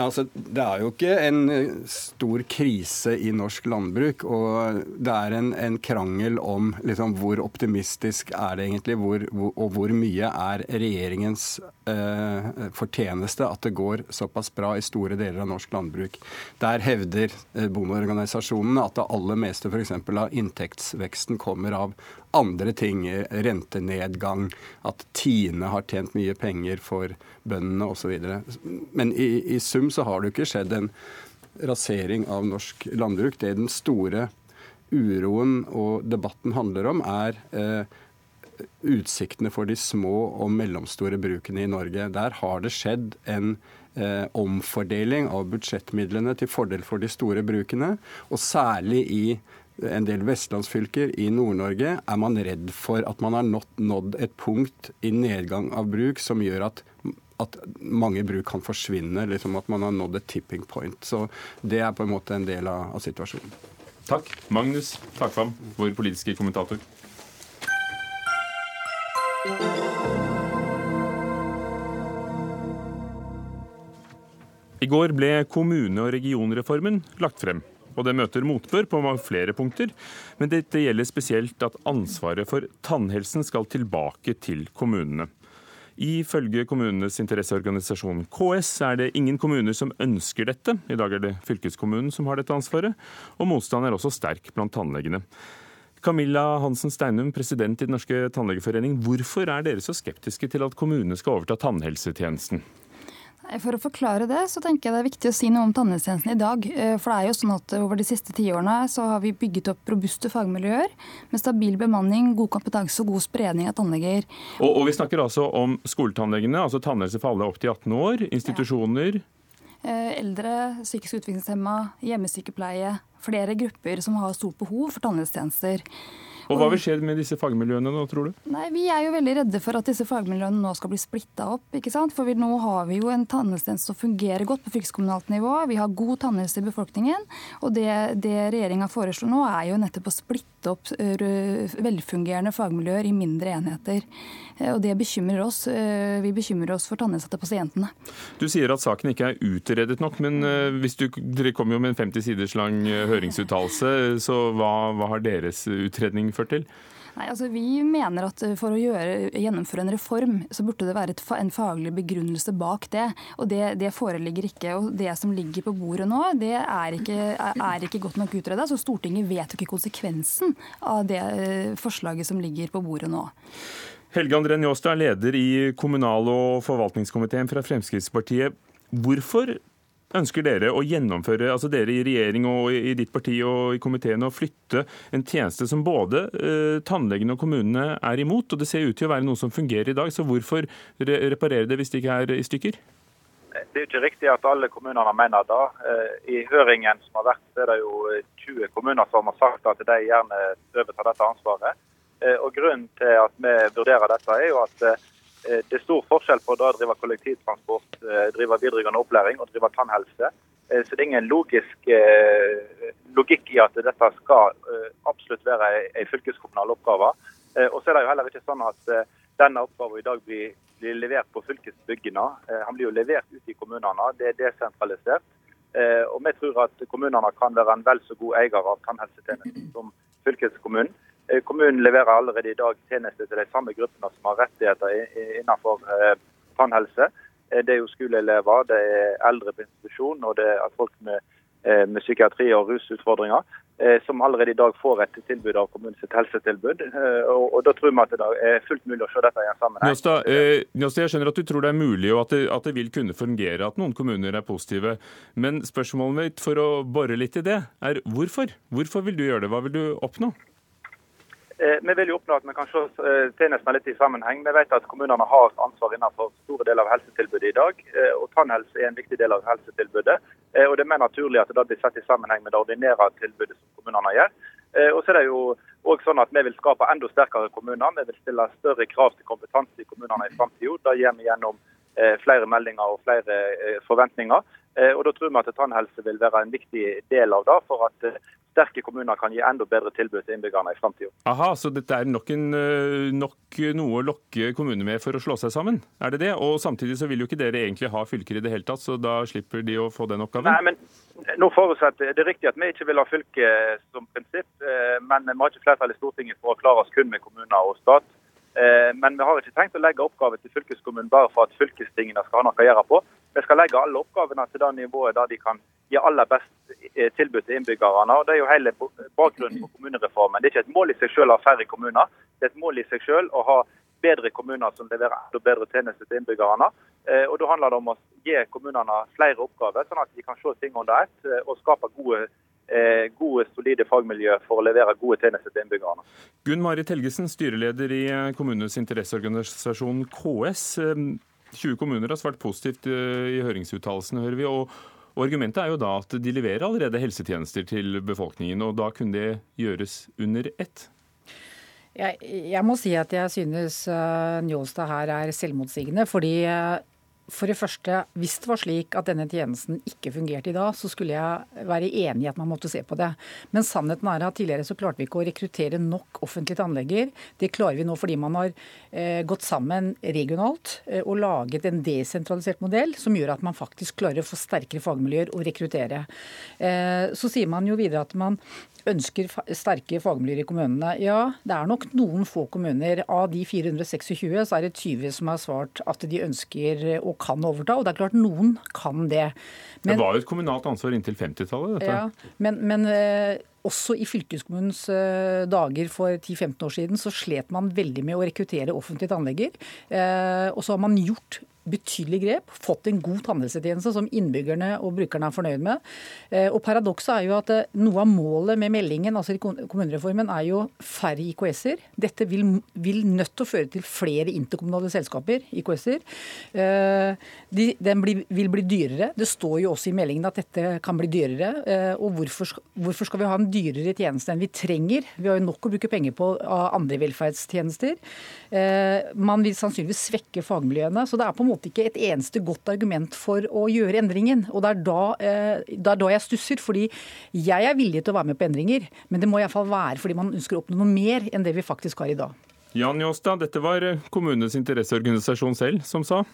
Altså, det er jo ikke en eh, stor krise i norsk landbruk. Og det er en, en krangel om liksom, hvor optimistisk er det egentlig, hvor, og hvor mye er regjeringens eh, fortjeneste at det går såpass bra i store deler av norsk landbruk. Der hevder eh, bondeorganisasjonene at det aller meste f.eks. av inntektsveksten kommer av andre ting, rentenedgang, at Tine har tjent mye penger for bøndene osv. Men i, i sum så har det ikke skjedd en rasering av norsk landbruk. Det den store uroen og debatten handler om, er eh, utsiktene for de små og mellomstore brukene i Norge. Der har det skjedd en eh, omfordeling av budsjettmidlene til fordel for de store brukene, og særlig i en del vestlandsfylker i Nord-Norge er man redd for at man har nådd et punkt i nedgang av bruk som gjør at, at mange bruk kan forsvinne. liksom At man har nådd et tipping point. Så det er på en måte en del av, av situasjonen. Takk. Magnus Takvam, vår politiske kommentator. I går ble kommune- og regionreformen lagt frem og det møter motbør på flere punkter. Men dette gjelder spesielt at ansvaret for tannhelsen skal tilbake til kommunene. Ifølge kommunenes interesseorganisasjon KS er det ingen kommuner som ønsker dette. I dag er det fylkeskommunen som har dette ansvaret, og motstanden er også sterk blant tannlegene. Camilla Hansen Steinum, president i Den norske tannlegeforening. Hvorfor er dere så skeptiske til at kommunene skal overta tannhelsetjenesten? For å forklare det, så tenker jeg det er viktig å si noe om tannhelsetjenesten i dag. Eh, for det er jo sånn at over de siste tiårene så har vi bygget opp robuste fagmiljøer med stabil bemanning, god kompetanse og god spredning av tannleger. Og, og vi snakker altså om skoletannlegene, altså tannhelse for alle opp til 18 år, institusjoner. Ja. Eh, eldre, psykisk utviklingshemma, hjemmesykepleie. Flere grupper som har stort behov for tannhelsetjenester. Og Hva vil skje med disse fagmiljøene nå, tror du? Nei, Vi er jo veldig redde for at disse fagmiljøene nå skal bli splitta opp. ikke sant? For vi, nå har vi jo en tannhelsetjeneste som fungerer godt på fylkeskommunalt nivå. Vi har god tannhelse i befolkningen. Og det, det regjeringa foreslår nå, er jo nettopp å splitte opp velfungerende fagmiljøer i mindre enheter. Eh, og det bekymrer oss. Eh, vi bekymrer oss for tannhelsa til pasientene. Du sier at saken ikke er utredet nok, men eh, hvis du, dere kom jo med en 50 siders lang høringsuttalelse, så hva, hva har deres utredning ført til? Nei, altså Vi mener at for å gjøre, gjennomføre en reform, så burde det være et, en faglig begrunnelse bak det. Og det, det, foreligger ikke. Og det som ligger på bordet nå, det er ikke, er ikke godt nok utreda. Så Stortinget vet jo ikke konsekvensen av det forslaget som ligger på bordet nå. Helge André Njåstad er leder i kommunal- og forvaltningskomiteen fra Fremskrittspartiet. Hvorfor Ønsker dere å gjennomføre, altså dere i regjering og i ditt parti og i komiteen, å flytte en tjeneste som både eh, tannlegene og kommunene er imot? og Det ser ut til å være noe som fungerer i dag, så hvorfor re reparere det hvis det ikke er i stykker? Det er ikke riktig at alle kommunene mener det. Eh, I høringen som har vært, er det jo 20 kommuner som har sagt at de gjerne overtar dette ansvaret. Eh, og Grunnen til at vi vurderer dette, er jo at eh, det er stor forskjell på å drive kollektivtransport, eh, drive videregående opplæring og drive tannhelse. Så det er ingen logisk, logikk i at dette skal absolutt være en fylkeskommunal oppgave. Og så er det jo heller ikke sånn at denne oppgaven i dag blir, blir levert på fylkesbyggene. Han blir jo levert ute i kommunene. Det er desentralisert. Og vi tror at kommunene kan være en vel så god eier av tannhelsetjenesten som fylkeskommunen. Eh, kommunen leverer allerede i dag tjenester til de samme gruppene som har rettigheter innenfor eh, tannhelse. Eh, det er jo skoleelever, det er eldre på institusjon og det er folk med, med psykiatri og rusutfordringer som allerede i dag får et tilbud av kommunens helsetilbud. Og, og, Da tror vi at det er fullt mulig å se dette i en sammenheng. Njåstad, eh, jeg skjønner at du tror det er mulig og at det, at det, vil kunne fungere at noen kommuner er positive. Men spørsmålet mitt for å bore litt i det, er hvorfor? Hvorfor vil du gjøre det? Hva vil du oppnå? Eh, vi vil jo oppnå at vi kan se eh, tjenestene litt i sammenheng. Vi vet at kommunene har ansvar innenfor store deler av helsetilbudet i dag. Eh, og Tannhelse er en viktig del av helsetilbudet. og Det er mer naturlig at det blir sett i sammenheng med det ordinære tilbudet som kommunene gjør. Og så er det jo også sånn at Vi vil skape enda sterkere kommuner. Vi vil stille større krav til kompetanse i kommunene i framtida. Det gjør vi gjennom flere meldinger og flere forventninger. Og Da tror vi at tannhelse vil være en viktig del av det, for at sterke kommuner kan gi enda bedre tilbud til innbyggerne i framtida. Aha, så dette er nok, en, eh, nok, noe å lokke kommunene med for å slå seg sammen? Er det det? Og samtidig så vil jo ikke dere egentlig ha fylker i det hele tatt, så da slipper de å få den oppgaven? Nei, men nå forutsetter Det er riktig at vi ikke vil ha fylke som prinsipp, eh, men vi har ikke flertall i Stortinget for å klare oss kun med kommuner og stat. Eh, men vi har ikke tenkt å legge oppgaver til fylkeskommunen bare for at fylkestingene skal ha noe å gjøre på. Vi skal legge alle oppgavene til det nivået der de kan gi aller best eh, tilbud til innbyggerne. og Det er jo hele bakgrunnen for kommunereformen. Det er ikke et mål i seg selv å ha færre kommuner. Det er et mål i seg selv å ha bedre kommuner som leverer bedre tjenester til innbyggerne. Eh, og Da handler det om å gi kommunene flere oppgaver, sånn at de kan se ting under ett eh, og skape gode, gode, solide fagmiljø for å levere gode tjenester til innbyggerne. Gunn Marit Helgesen, styreleder i kommunenes interesseorganisasjon KS. 20 kommuner har svart positivt i høringsuttalelsene, hører vi. og og Argumentet er jo da at de leverer allerede helsetjenester til befolkningen, og da kunne det gjøres under ett. Jeg, jeg må si at jeg synes uh, Njåstad her er selvmotsigende. fordi uh, for det første, hvis det var slik at denne tjenesten ikke fungerte i dag, så skulle jeg være enig i at man måtte se på det. Men sannheten er at tidligere så klarte vi ikke å rekruttere nok offentlige tannleger. Det klarer vi nå fordi man har eh, gått sammen regionalt eh, og laget en desentralisert modell som gjør at man faktisk klarer å få sterkere fagmiljøer å rekruttere. Eh, så sier man jo videre at man ønsker sterke fagmiljøer i kommunene. Ja, det er nok noen få kommuner. Av de 426 så er det 20 som har svart at de ønsker og kan overta. Og det er klart noen kan det. Men, det var jo et kommunalt ansvar inntil 50-tallet, dette. Ja, men, men eh, også i fylkeskommunens eh, dager for 10-15 år siden så slet man veldig med å rekruttere offentlige tannleger. Eh, og så har man gjort betydelig grep, fått en god tannhelsetjeneste som innbyggerne og brukerne er fornøyd med. Eh, og Paradokset er jo at eh, noe av målet med meldingen altså kommunereformen er jo færre IKS-er. Dette vil, vil, nødt til å føre til flere interkommunale selskaper, IKS-er. Eh, de, den blir, vil bli dyrere. Det står jo også i meldingen at dette kan bli dyrere. Og hvorfor, hvorfor skal vi ha en dyrere tjeneste enn vi trenger? Vi har jo nok å bruke penger på av andre velferdstjenester. Man vil sannsynligvis svekke fagmiljøene. så det er på en måte ikke et eneste godt argument for å gjøre endringen. Og det er da, eh, det er da jeg stusser, fordi jeg er villig til å være med på endringer. Men det må iallfall være fordi man ønsker å oppnå noe mer enn det vi faktisk har i dag. Jan Jåstad, dette var eh, kommunenes interesseorganisasjon selv som sa?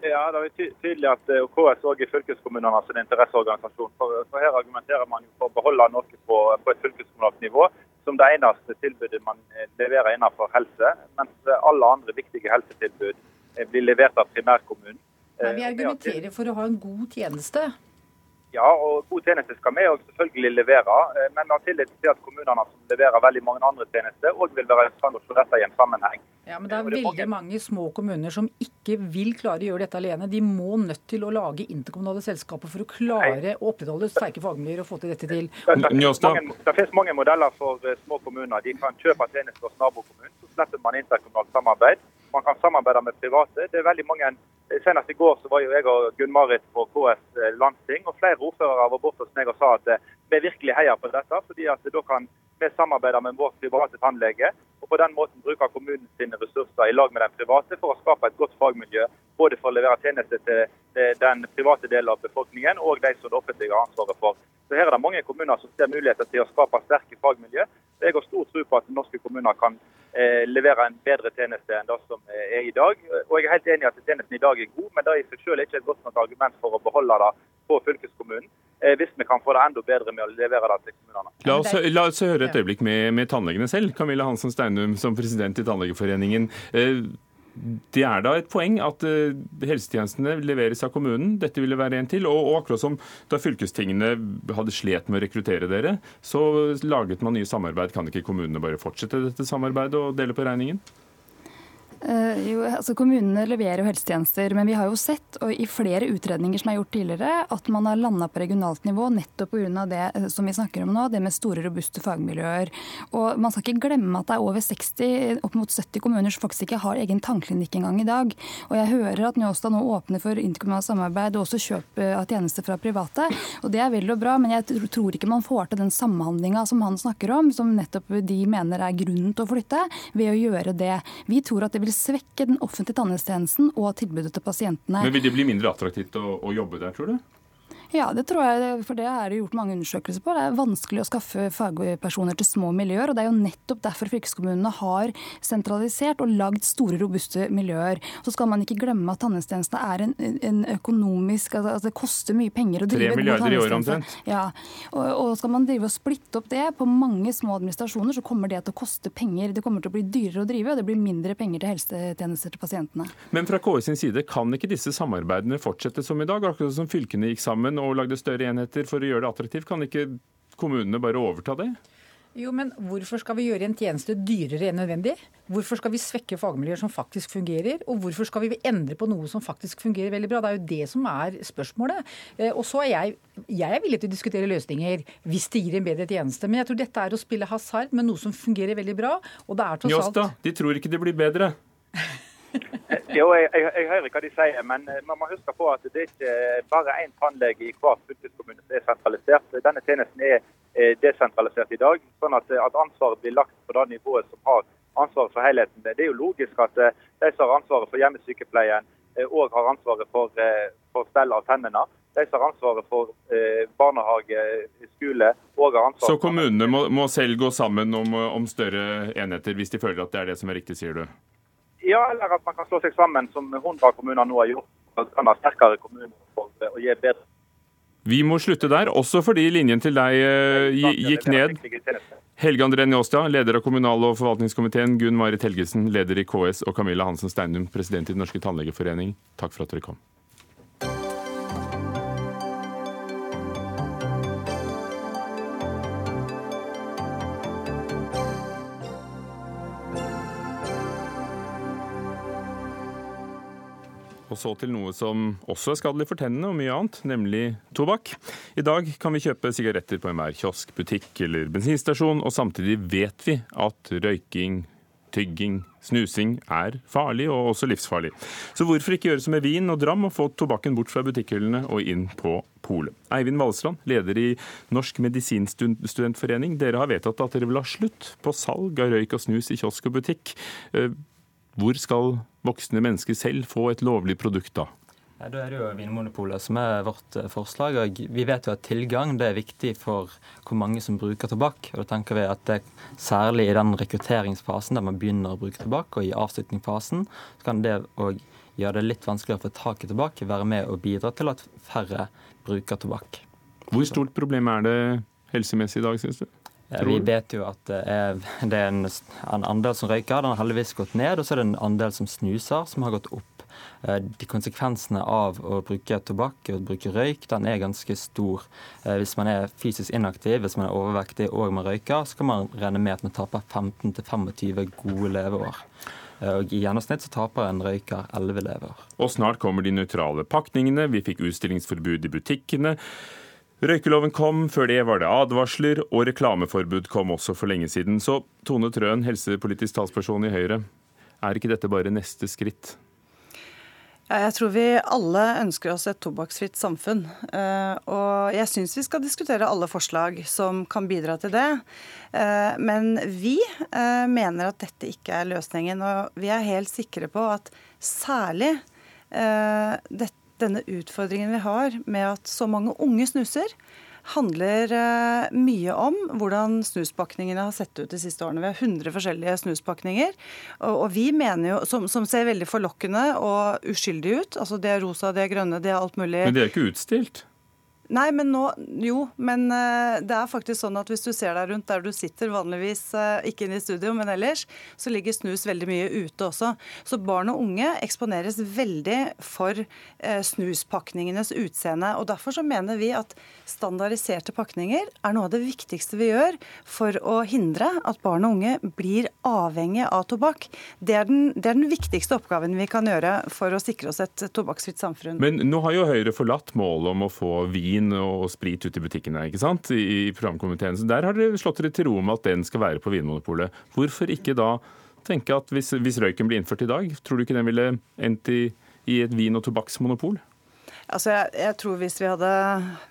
Ja, det er tydelig at eh, KS òg er fylkeskommunenes interesseorganisasjon. For, for, Her argumenterer man jo for å beholde noe på, på et fylkeskommunalt nivå som det eneste tilbudet man leverer innenfor helse, mens alle andre viktige helsetilbud Eh, blir levert av primærkommunen. Men vi eh, argumenterer for å ha en god tjeneste. Ja, og god tjeneste skal vi selvfølgelig levere. Eh, men vi har tillit til at kommunene som leverer veldig mange andre tjenester, òg vil være i stand til å se dette i en sammenheng. Ja, Men det er veldig mange små kommuner som ikke vil klare å gjøre dette alene. De må nødt til å lage interkommunale selskaper for å klare å opprettholde sterke fagmiljøer og få til dette til. Det, det, det finnes mange modeller for små kommuner. De kan kjøpe tjenester hos nabokommunen. Så slipper man interkommunalt samarbeid man kan samarbeide med private. Det er veldig mange, Senest i går så var jo jeg og Gunn-Marit på KS eh, landsting, og flere ordførere var borte hos meg og sa at eh, vi virkelig heier på dette. fordi at da kan vi samarbeide med vår private tannlege, og på den måten bruke kommunens ressurser i lag med den private for å skape et godt fagmiljø. Både for å levere tjenester til den private delen av befolkningen og de som det offentlige har ansvaret for. Så Her er det mange kommuner som ser muligheter til å skape sterke fagmiljø. Jeg har stor tro på at norske kommuner kan eh, levere en bedre tjeneste enn det som er i dag. Og Jeg er helt enig i at tjenesten i dag er god, men det i seg selv er ikke et godt nok argument for å beholde det på fylkeskommunen. Eh, hvis vi kan få det enda bedre med å levere det til kommunene. La oss, la oss høre et øyeblikk med, med tannlegene selv. Camilla Hansen Steinum som president i Tannlegeforeningen. Eh, det er da et poeng at uh, helsetjenestene leveres av kommunen. Dette ville være en til. Og, og, akkurat som da fylkestingene hadde slet med å rekruttere dere, så laget man nye samarbeid. Kan ikke kommunene bare fortsette dette samarbeidet og dele på regningen? Uh, jo, altså Kommunene leverer jo helsetjenester, men vi har jo sett og i flere utredninger som er gjort tidligere, at man har landa på regionalt nivå nettopp pga. det uh, som vi snakker om nå, det med store, robuste fagmiljøer. Og Man skal ikke glemme at det er over 60, opp mot 70 kommuner som faktisk ikke har egen tannklinikk engang i dag. Og Jeg hører at Njåstad nå åpner for interkommunalt samarbeid og også kjøp av tjenester fra private. og Det er vel og bra, men jeg tror ikke man får til den samhandlinga som han snakker om, som nettopp de mener er grunnen til å flytte, ved å gjøre det. Vi tror at det vil vil svekke den offentlige tannhelsetjenesten og tilbudet til pasientene. Men Vil det bli mindre attraktivt å, å jobbe der, tror du? Ja, det tror jeg, for det er det gjort mange undersøkelser på. Det er vanskelig å skaffe fagpersoner til små miljøer. og Det er jo nettopp derfor fylkeskommunene har sentralisert og lagd store, robuste miljøer. Så skal man ikke glemme at tannhelsetjenestene er en, en, økonomisk altså, altså Det koster mye penger å drive Tre milliarder i året omtrent. Ja, og, og, skal man drive og splitte opp det på mange små administrasjoner, så kommer det til å koste penger. Det kommer til å bli dyrere å drive, og det blir mindre penger til helsetjenester til pasientene. Men fra KS sin side, kan ikke disse samarbeidene fortsette som i dag? Akkurat som fylkene gikk sammen og lagde større enheter for å gjøre det attraktivt. Kan ikke kommunene bare overta det? Jo, men Hvorfor skal vi gjøre en tjeneste dyrere enn nødvendig? Hvorfor skal vi svekke fagmiljøer som faktisk fungerer? Og hvorfor skal vi endre på noe som faktisk fungerer veldig bra? Det er jo det som er spørsmålet. Eh, og så er jeg, jeg er villig til å diskutere løsninger hvis det gir en bedre tjeneste. Men jeg tror dette er å spille hasard med noe som fungerer veldig bra. og det er tross alt... Njåstad, de tror ikke det blir bedre. Jo, jeg, jeg, jeg, hører hva de sier, men eh, man må huske på at det er ikke bare én tannlege i hver fylkeskommune som er sentralisert. Denne tjenesten er desentralisert i dag, sånn at, at ansvaret blir lagt på det nivået som har ansvaret for helheten. Det er jo logisk at eh, de som har ansvaret for hjemmesykepleien, òg eh, har ansvaret for, for stell av tennene. De som har ansvaret for barnehage, skole, og har ansvaret Så kommunene må, må, selv gå sammen om, om større enheter, hvis de føler at det er det som er riktig, sier du? Ja, eller at man kan slå seg sammen, som 100 kommuner nå har gjort. At kan ha sterkere kommuner for å gi bedre vi må slutte der, også fordi linjen til deg uh, gikk ned. Helge André Njåstad, leder av kommunal- og forvaltningskomiteen, Gunn Marit Helgesen, leder i KS, og Camilla Hansen Steinum, president i Den norske tannlegeforening. Takk for at dere kom. Og så til noe som også er skadelig for tennene og mye annet, nemlig tobakk. I dag kan vi kjøpe sigaretter på enhver kiosk, butikk eller bensinstasjon, og samtidig vet vi at røyking, tygging, snusing er farlig, og også livsfarlig. Så hvorfor ikke gjøre som med vin og dram og få tobakken bort fra butikkhyllene og inn på polet? Eivind Valsland, leder i Norsk medisinstudentforening. Dere har vedtatt at dere vil ha slutt på salg av røyk og snus i kiosk og butikk. Eh, hvor skal voksne mennesker selv få et lovlig produkt da? Ja, da er det jo Vinmonopolet som er vårt eh, forslag. og Vi vet jo at tilgang det er viktig for hvor mange som bruker tobakk. og da tenker vi at det Særlig i den rekrutteringsfasen der man begynner å bruke tobakk, og i avslutningsfasen, så kan det òg gjøre det litt vanskeligere å få tak i tobakk, være med og bidra til at færre bruker tobakk. Hvor stort problem er det helsemessig i dag, synes du? Vi vet jo at det er, det er en, en, andel som røyker, den har heldigvis gått ned. Og så er det en andel som snuser, som har gått opp. Eh, de Konsekvensene av å bruke tobakk og bruke røyk den er ganske stor. Eh, hvis man er fysisk inaktiv, hvis man er overvektig og man røyker, så kan man regne med at man taper 15-25 gode leveår. Eh, og I gjennomsnitt så taper en røyker 11 leveår. Og snart kommer de nøytrale pakningene. Vi fikk utstillingsforbud i butikkene. Røykeloven kom, før det var det advarsler, og reklameforbud kom også for lenge siden. Så Tone Trøen, helsepolitisk talsperson i Høyre, er ikke dette bare neste skritt? Jeg tror vi alle ønsker oss et tobakksfritt samfunn. Eh, og jeg syns vi skal diskutere alle forslag som kan bidra til det. Eh, men vi eh, mener at dette ikke er løsningen. Og vi er helt sikre på at særlig dette denne utfordringen vi har med at så mange unge snuser, handler eh, mye om hvordan snuspakningene har sett ut de siste årene. Vi har 100 forskjellige snuspakninger, og, vi mener jo, som, som, ser veldig forlokkende og uskyldige ut. Altså Det er rosa, det er grønne, det er alt mulig. Men det er ikke utstilt? Nei, men nå Jo, men uh, det er faktisk sånn at hvis du ser deg rundt der du sitter, vanligvis uh, ikke inne i studio, men ellers, så ligger snus veldig mye ute også. Så barn og unge eksponeres veldig for uh, snuspakningenes utseende. og Derfor så mener vi at standardiserte pakninger er noe av det viktigste vi gjør for å hindre at barn og unge blir avhengig av tobakk. Det er den, det er den viktigste oppgaven vi kan gjøre for å sikre oss et tobakksfritt samfunn. Men nå har jo Høyre forlatt målet om å få vin vin og sprit ut i butikkene ikke sant? i programkomiteen. Så Der har dere slått dere til ro med at den skal være på Vinmonopolet. Hvorfor ikke da tenke at hvis, hvis røyken blir innført i dag, tror du ikke den ville endt i, i et vin- og tobakksmonopol? Altså, jeg, jeg, tror hvis vi, hadde,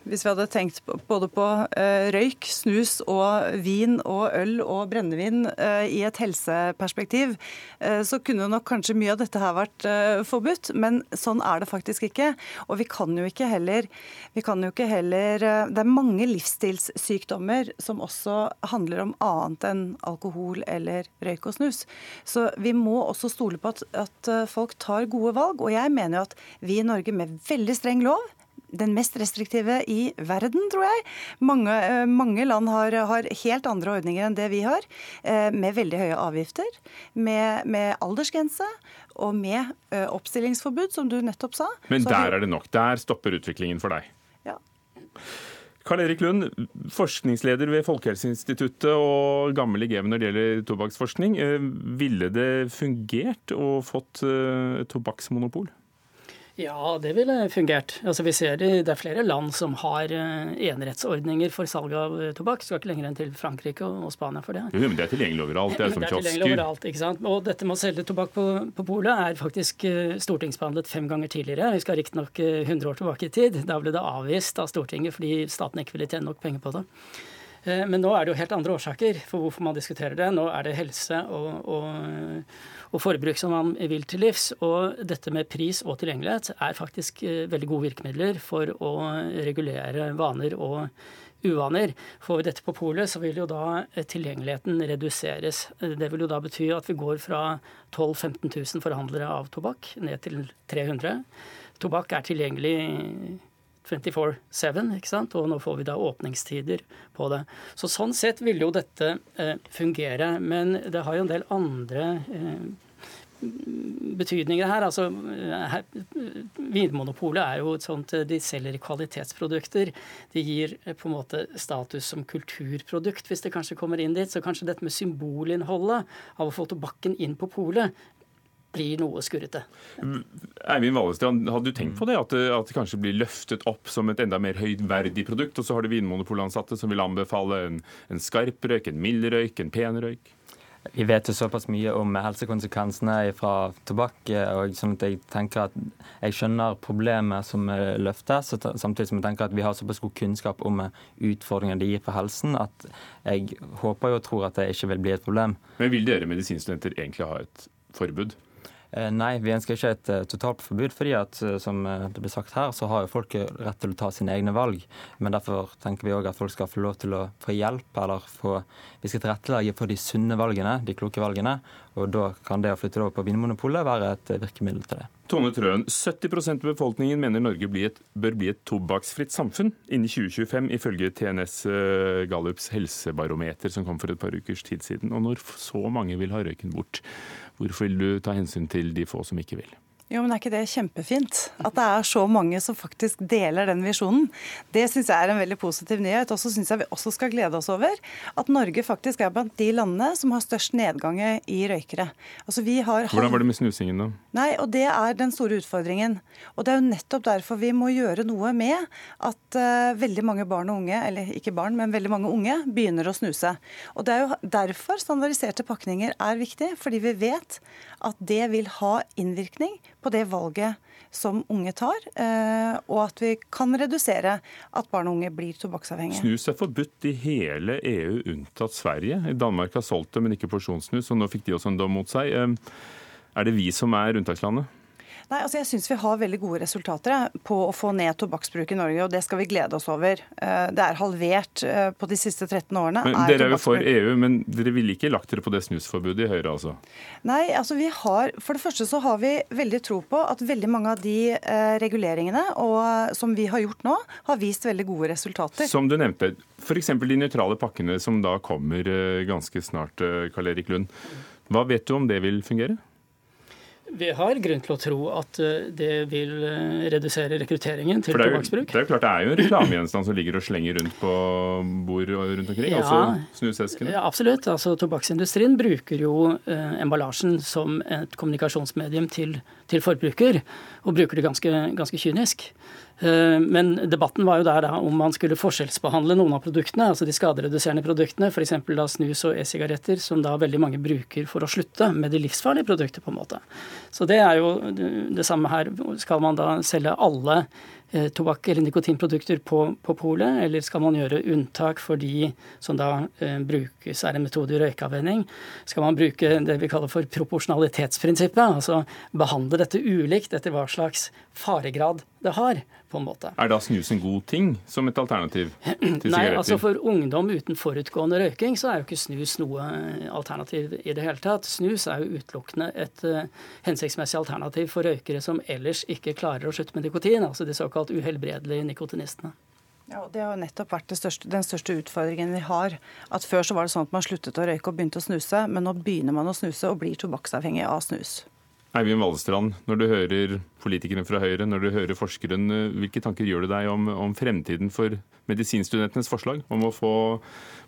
hvis vi hadde tenkt både på uh, røyk, snus og vin og øl og brennevin uh, i et helseperspektiv, uh, så kunne nok kanskje mye av dette her vært forbudt. Men sånn er det faktisk ikke. Og vi kan jo ikke heller, jo ikke heller Det er mange livsstilssykdommer som også handler om annet enn alkohol eller røyk og snus. Så vi må også stole på at, at folk tar gode valg. Og jeg mener jo at vi i Norge med veldig streng streng lov. Den mest restriktive i verden, tror jeg. Mange, eh, mange land har, har, helt andre ordninger enn det vi har. Eh, med veldig høye avgifter, med, med aldersgrense og med eh, oppstillingsforbud, som du nettopp sa. Men der er det nok. Der stopper utviklingen for deg. Ja. Karl Erik Lund, forskningsleder ved Folkehelseinstituttet og gammel i gamet når det gjelder tobakksforskning. Ville det fungert å fått tobakksmonopol? Ja, det ville fungert. Altså, vi ser det, det er flere land som har uh, enerettsordninger for salg av uh, tobakk. Skal ikke lenger enn til Frankrike og, Spania for det. Jo, men Det er tilgjengelig overalt. Det er som kiosker. Det er tilgjengelig overalt, ikke sant? Og dette med å selge tobakk på, på polet er faktisk uh, stortingsbehandlet fem ganger tidligere. Vi skal riktignok uh, 100 år tilbake i tid. Da ble det avvist av Stortinget fordi staten ikke ville tjene nok penger på det. Men nå er det jo helt andre årsaker for hvorfor man diskuterer det. Nå er det helse og, og og forbruk som man vil til livs. Og dette med pris og tilgjengelighet er faktisk eh, veldig gode virkemidler for å regulere vaner og uvaner. Får vi dette på polet, så vil jo da eh, tilgjengeligheten reduseres. Det vil jo da bety at vi går fra 12 000-15 000 forhandlere av tobakk ned til 300. Tobakk er tilgjengelig 24-7, ikke sant? og nå får vi da åpningstider på det. Så Sånn sett vil jo dette eh, fungere. Men det har jo en del andre eh, betydninger her. Altså, eh, her, Vinmonopolet er jo et sånt eh, De selger kvalitetsprodukter. De gir eh, på en måte status som kulturprodukt, hvis det kanskje kommer inn dit. Så kanskje dette med symbolinnholdet av å få tobakken inn på polet blir noe skurrete. Eivind Wallestrand, hadde du tenkt på det? At, det? at, det kanskje blir løftet opp som et enda mer høydverdig produkt? Og så har du vinmonopolansatte som vil anbefale en, en skarp røyk, en mild røyk, en pen røyk? Vi vet jo såpass mye om helsekonsekvensene fra tobakk, og sånn at jeg tenker at jeg skjønner problemet som løftes, samtidig som jeg tenker at vi har såpass god kunnskap om utfordringene det gir for helsen, at jeg håper og tror at det ikke vil bli et problem. Men vil dere medisinstudenter egentlig ha et forbud? Eh, nei, vi ønsker ikke et uh, totalforbud, fordi at uh, som det ble sagt her, så har jo folk rett til å ta sine egne valg. Men derfor tenker vi òg at folk skal få lov til å få hjelp, eller få Vi skal tilrettelegge for de sunne valgene, de kloke valgene. Og da kan det å flytte over på Vinmonopolet være et virkemiddel til det. Tone Trøen, 70% av befolkningen mener Norge blir et, bør bli et tobakksfritt samfunn innen 2025, ifølge TNS Gallups helsebarometer som kom for et par ukers tid siden. Og når så mange vil ha røyken bort, Hvorfor vil du ta hensyn til de få som ikke vil? Jo, men Er ikke det kjempefint? At det er så mange som faktisk deler den visjonen. Det syns jeg er en veldig positiv nyhet. Og så syns jeg vi også skal glede oss over at Norge faktisk er blant de landene som har størst nedgang i røykere. Altså, har... Hvordan var det med snusingen, da? Nei, og Det er den store utfordringen. Og Det er jo nettopp derfor vi må gjøre noe med at uh, veldig mange barn og unge, eller ikke barn, men veldig mange unge, begynner å snuse. Og Det er jo derfor standardiserte pakninger er viktig, fordi vi vet at det vil ha innvirkning på det valget som unge tar, eh, og at vi kan redusere at barn og unge blir tobakksavhengige. Snus er forbudt i hele EU unntatt Sverige. I Danmark har solgt det, men ikke porsjonssnus, og nå fikk de også en dom mot seg. Eh, er det vi som er unntakslandet? Nei, altså Jeg syns vi har veldig gode resultater på å få ned tobakksbruk i Norge, og det skal vi glede oss over. Eh, det er halvert eh, på de siste 13 årene. Men er dere er jo for EU, men dere ville ikke lagt dere på det snusforbudet i Høyre, altså? Nei, altså vi har, For det første så har vi veldig tro på at veldig mange av de eh, reguleringene og, som vi har gjort nå, har vist veldig gode resultater. Som du nevnte, f.eks. de nøytrale pakkene som da kommer ganske snart, Karl Erik Lund. Hva vet du om det vil fungere? Vi har grunn til å tro at eh, det vil eh, redusere rekrutteringen til tobakksbruk. Det er jo klart det er jo en reklamegjenstand som ligger og slenger rundt på bord rundt omkring, ja, altså snuseskene? Ja, absolutt. Altså, tobakksindustrien bruker jo eh, emballasjen som et kommunikasjonsmedium til, til forbruker, og bruker det ganske, ganske kynisk. Eh, men debatten var jo der da om man skulle forskjellsbehandle noen av produktene, altså de skadereduserende produktene, f.eks. snus og e-sigaretter, som da veldig mange bruker for å slutte med de livsfarlige produktene, på en måte. Så det er jo det samme her. Skal man da selge alle Eh, tobakk- eller nikotinprodukter på, på polet, eller skal man gjøre unntak for de som da eh, brukes, er en metode i røykeavvenning? Skal man bruke det vi kaller for proporsjonalitetsprinsippet, altså behandle dette ulikt etter hva slags faregrad det har? på en måte. Er da snus en god ting som et alternativ til sigaretter? Nei, altså For ungdom uten forutgående røyking så er jo ikke snus noe alternativ i det hele tatt. Snus er jo utelukkende et uh, hensiktsmessig alternativ for røykere som ellers ikke klarer å slutte med nikotin, altså de såkalt uhelbredelige nikotinistene. Ja, Det har jo nettopp vært største, den største utfordringen vi har. At Før så var det sånn at man sluttet å røyke og begynte å snuse, men nå begynner man å snuse og blir tobakksavhengig av snus. Eivind Valestrand, når du hører politikerne fra Høyre, når du hører forskeren, eh, hvilke tanker gjør du deg om, om fremtiden for medisinstudentenes forslag om å få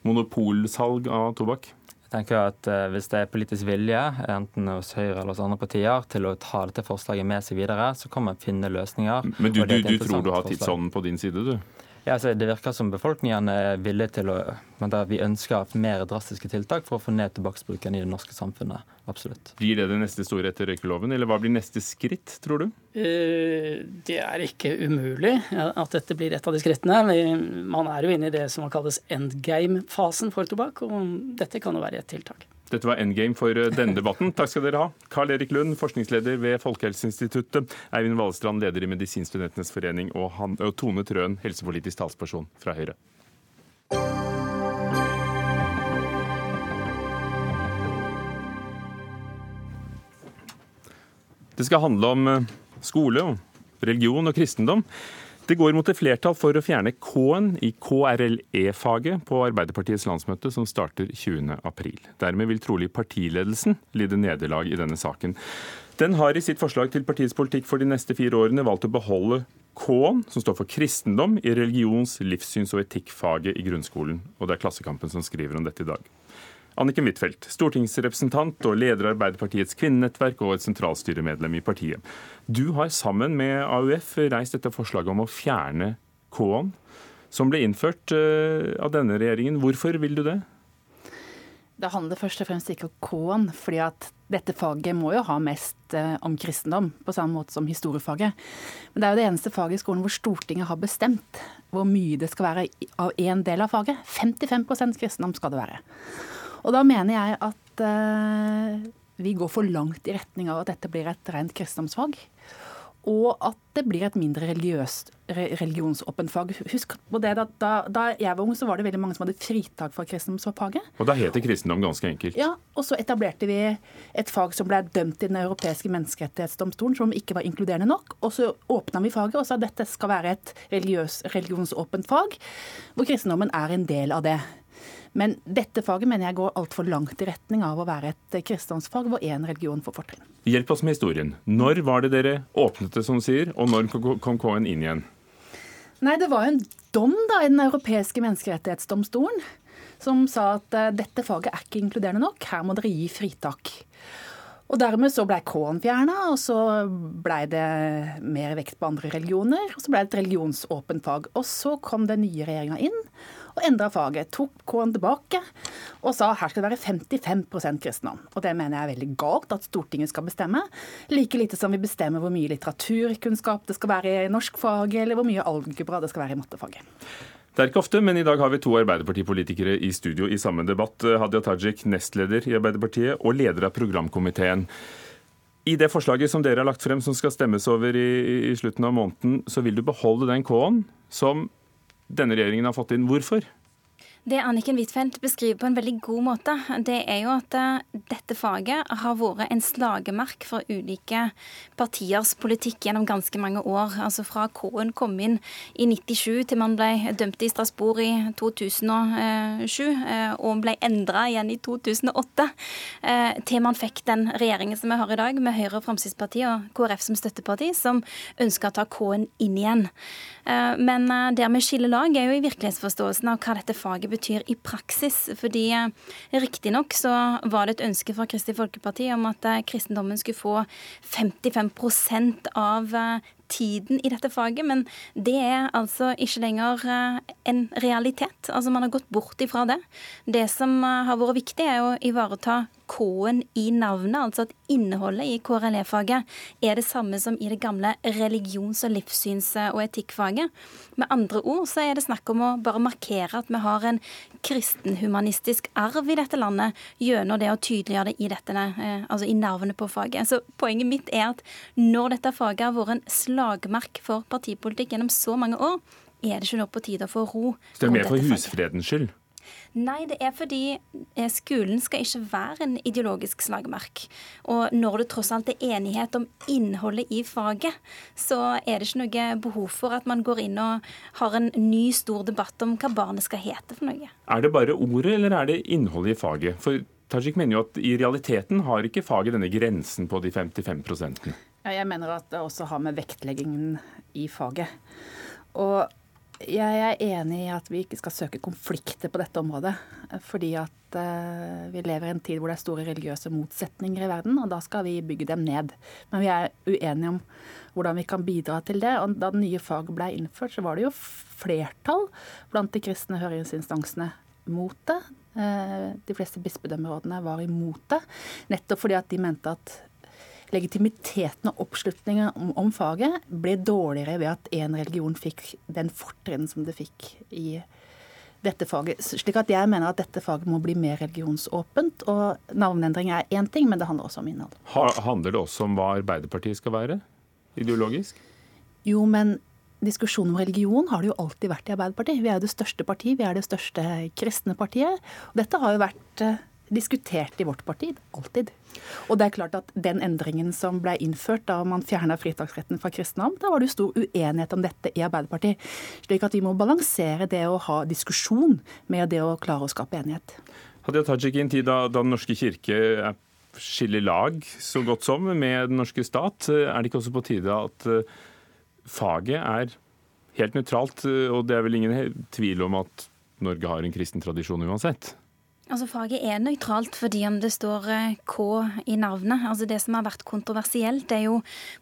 monopolsalg av tobakk? Jeg tenker at uh, Hvis det er politisk vilje, enten hos Høyre eller hos andre partier, til å ta dette forslaget med seg videre, så kan man finne løsninger. Men du, du, du tror du har tidsånden på din side, du? Ja, altså, Det virker som befolkningen er villig til å men Vi ønsker mer drastiske tiltak for å få ned tobakksbruken i det norske samfunnet. Absolutt. Blir det det neste store etter røykeloven, eller hva blir neste skritt, tror du? Eh, det er ikke umulig at dette blir et av de skrittene. Man er jo inne i det som kalles endgame-fasen for tobakk, og dette kan jo være et tiltak. Dette var endgame for eh, denne debatten. Takk skal dere ha. Karl Erik Lund, forskningsleder ved Folkehelseinstituttet. Eivind Valestrand, leder i Medisinstudentenes forening. Og, han, og Tone Trøen, helsepolitisk talsperson fra Høyre. Det skal handle om eh, skole, religion og kristendom. Det går mot et flertall for å fjerne K-en i KRLE-faget på Arbeiderpartiets landsmøte, som starter 20.4. Dermed vil trolig partiledelsen lide nederlag i denne saken. Den har i sitt forslag til partiets politikk for de neste fire årene valgt å beholde K-en, som står for kristendom, i religions-, livssyns- og etikkfaget i grunnskolen. Og det er Klassekampen som skriver om dette i dag. Anniken Huitfeldt, stortingsrepresentant og leder av Arbeiderpartiets kvinnenettverk og et sentralstyremedlem i partiet. Du har sammen med AUF reist dette forslaget om å fjerne K-en, som ble innført eh, av denne regjeringen. Hvorfor vil du det? Det handler først og fremst ikke om K-en, fordi at dette faget må jo ha mest eh, om kristendom, på samme måte som historiefaget. Men det er jo det eneste faget i skolen hvor Stortinget har bestemt hvor mye det skal være av én del av faget. 55% kristendom skal det være. Og da mener jeg at eh, vi går for langt i retning av at dette blir et rent kristendomsfag. Og at det blir et mindre religiøst, religionsåpent fag. Husk på det, da, da, da, jeg var ung, så var det veldig mange som hadde fritak fra kristendomsfaget. Og da het det kristendom ganske enkelt? Ja, og så etablerte vi et fag som ble dømt i Den europeiske menneskerettighetsdomstolen, som ikke var inkluderende nok. Og så åpna vi faget og sa at dette skal være et religiøs, religionsåpent fag, hvor kristendommen er en del av det. Men dette faget mener jeg går altfor langt i retning av å være et kristendomsfag hvor én religion får fortrinn. Hjelp oss med historien. Når var det dere åpnet det, som du sier, og når kom K-en inn igjen? Nei, Det var en dom da i Den europeiske menneskerettighetsdomstolen som sa at uh, dette faget er ikke inkluderende nok, her må dere gi fritak. Og Dermed så blei K-en fjerna, og så blei det mer vekt på andre religioner. Og så blei det et religionsåpent fag. Og så kom den nye regjeringa inn og endra faget. Tok K-en tilbake og sa her skal det være 55% kristendom. Og det mener jeg er veldig galt at Stortinget skal bestemme. Like lite som vi bestemmer hvor mye litteraturkunnskap det skal være i norskfaget, eller hvor mye algebra det skal være i mattefaget. Det er ikke ofte, men i dag har vi to Arbeiderpartipolitikere i studio i samme debatt. Hadia Tajik, nestleder i Arbeiderpartiet og leder av programkomiteen. I det forslaget som dere har lagt frem, som skal stemmes over i, i slutten av måneden, så vil du beholde den K-en som denne regjeringen har fått inn. Hvorfor? Det Anniken Huitfeldt beskriver på en veldig god måte, det er jo at eh, dette faget har vært en slagemark for ulike partiers politikk gjennom ganske mange år. Altså fra K-en kom inn i 97 til man ble dømt i Strasbourg i 2007, eh, og ble endra igjen i 2008, eh, til man fikk den regjeringen som vi har i dag, med Høyre og Fremskrittspartiet og KrF som støtteparti, som ønsker å ta K-en inn igjen. Men der vi skiller lag, er jo i virkelighetsforståelsen av hva dette faget betyr i praksis. Fordi eh, riktignok så var det et ønske fra Kristelig Folkeparti om at eh, kristendommen skulle få 55 av eh, tiden i dette faget, men det er altså ikke lenger en realitet. Altså Man har gått bort ifra det. Det som har vært viktig, er å ivareta K-en i navnet, altså at innholdet i KRLE-faget er det samme som i det gamle religions- og livssyns- og etikkfaget. Med andre ord så er det snakk om å bare markere at vi har en kristenhumanistisk arv i dette landet gjennom det å tydeliggjøre det i, dette, eh, altså i navnet på faget. Så Poenget mitt er at når dette faget har vært en slagmark for partipolitikk gjennom så mange år, er det ikke nå på tide å få ro. Så det er mer for husfredens skyld? Nei, det er fordi eh, skolen skal ikke være en ideologisk slagmark. Og når det tross alt er enighet om innholdet i faget, så er det ikke noe behov for at man går inn og har en ny stor debatt om hva barnet skal hete for noe. Er det bare ordet, eller er det innholdet i faget? For Tajik mener jo at i realiteten har ikke faget denne grensen på de 55 ja, Jeg mener at det også har med vektleggingen i faget. Og jeg er enig i at vi ikke skal søke konflikter på dette området. Fordi at uh, vi lever i en tid hvor det er store religiøse motsetninger i verden, og da skal vi bygge dem ned. Men vi er uenige om hvordan vi kan bidra til det. Og da det nye faget ble innført, så var det jo flertall blant de kristne høringsinstansene mot det. Uh, de fleste bispedømmerådene var imot det, nettopp fordi at de mente at legitimiteten og oppslutningen om, om, faget ble dårligere ved at én religion fikk den fortrinn som det fikk i dette faget. Slik at jeg mener at dette faget må bli mer religionsåpent. Og navneendring er én ting, men det handler også om innhold. Handler det også om hva Arbeiderpartiet skal være? Ideologisk? Jo, men diskusjonen om religion har det jo alltid vært i Arbeiderpartiet. Vi er jo det største partiet, vi er det største kristne partiet. Og dette har jo vært eh, diskutert i vårt parti. Alltid. Og det er klart at den endringen som ble innført da man fjerna fritaksretten fra kristendom, da var det jo stor uenighet om dette i Arbeiderpartiet. Slik at vi må balansere det å ha diskusjon med det å klare å skape enighet. Hadia Tajik, i en tid da, da Den norske kirke skiller lag så godt som med den norske stat, er det ikke også på tide at eh, faget er helt nøytralt? Og det er vel ingen tvil om at Norge har en kristen tradisjon uansett? Altså Faget er nøytralt fordi om det står eh, K i navnet. Altså Det som har vært kontroversielt, det er jo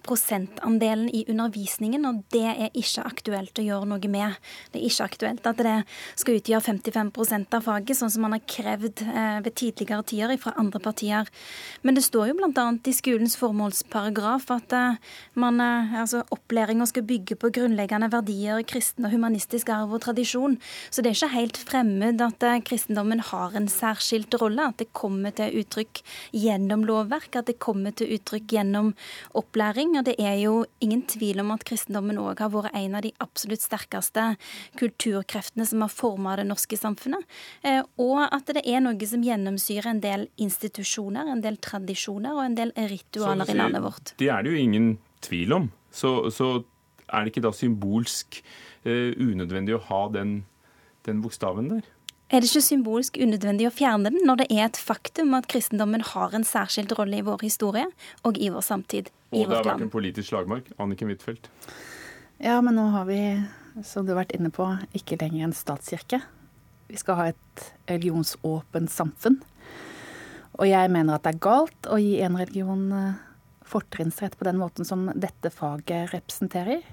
prosentandelen i undervisningen, og det er ikke aktuelt å gjøre noe med. Det er ikke aktuelt at det skal utgjøre 55% av faget, sånn som man har krevd eh, ved tidligere tider fra andre partier. Men det står jo bl.a. i skolens formålsparagraf at eh, man, altså opplæringa skal bygge på grunnleggende verdier, kristen og humanistisk arv og tradisjon. Så det er ikke helt fremmed at kristendommen har en særskilt rolle. At det kommer til uttrykk gjennom lovverk, at det kommer til uttrykk gjennom opplæring. Og det er jo ingen tvil om at kristendommen òg har vært en av de absolutt sterkeste kulturkreftene som har forma det norske samfunnet. Eh, og at det er noe som gjennomsyrer en del institusjoner, en del tradisjoner og en del ritualer i landet vårt. Det er det jo ingen tvil om. Så, så er det ikke da symbolsk uh, unødvendig å ha den, den bokstaven der? Er det ikke symbolsk unødvendig å fjerne den, når det er et faktum at kristendommen har en særskilt rolle i vår historie og i vår samtid? I og det har vært en politisk slagmark. Anniken Huitfeldt. Ja, men nå har vi, som du har vært inne på, ikke lenger en statskirke. Vi skal ha et religionsåpent samfunn. Og jeg mener at det er galt å gi en religion eh, fortrinnsrett på den måten som dette faget representerer.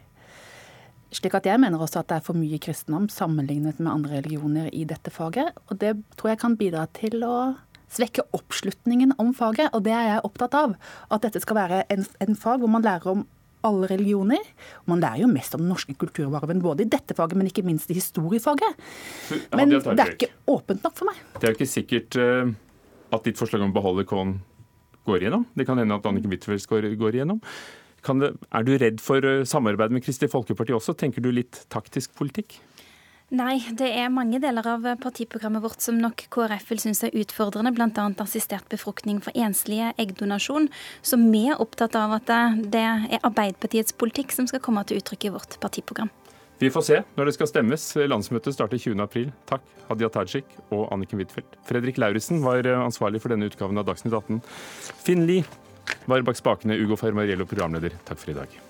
Slik at jeg mener også at det er for mye kristendom sammenlignet med andre religioner i dette faget. Og det tror jeg kan bidra til å svekke oppslutningen om faget, og det er jeg opptatt av. At dette skal være en, en fag hvor man lærer om alle religioner. Og man lærer jo mest om den norske kulturarven, både i dette faget, men ikke minst i historiefaget. Men det er ikke åpent nok for meg. Det er jo ikke sikkert uh, at ditt forslag om å beholde K-en går igjennom. Det kan hende at Anniken Huitfeldt går, går igjennom. Det, er du redd for eh, samarbeid med Kristelig Folkeparti også? Tenker du litt taktisk politikk? Nei, det er mange deler av partiprogrammet vårt som nok KrF vil synes er utfordrende, bl.a. assistert befruktning for enslige, eggdonasjon. Så vi er opptatt av at det er Arbeiderpartiets politikk som skal komme til uttrykk i vårt partiprogram. Vi får se når det skal stemmes. Landsmøtet starter 20.4. Takk, Hadia Tajik og Anniken Huitfeldt. Fredrik Lauritzen var ansvarlig for denne utgaven av Dagsnytt 18. Finn Lie var bak spakene. Ugo Fermariello, programleder. Takk for i dag.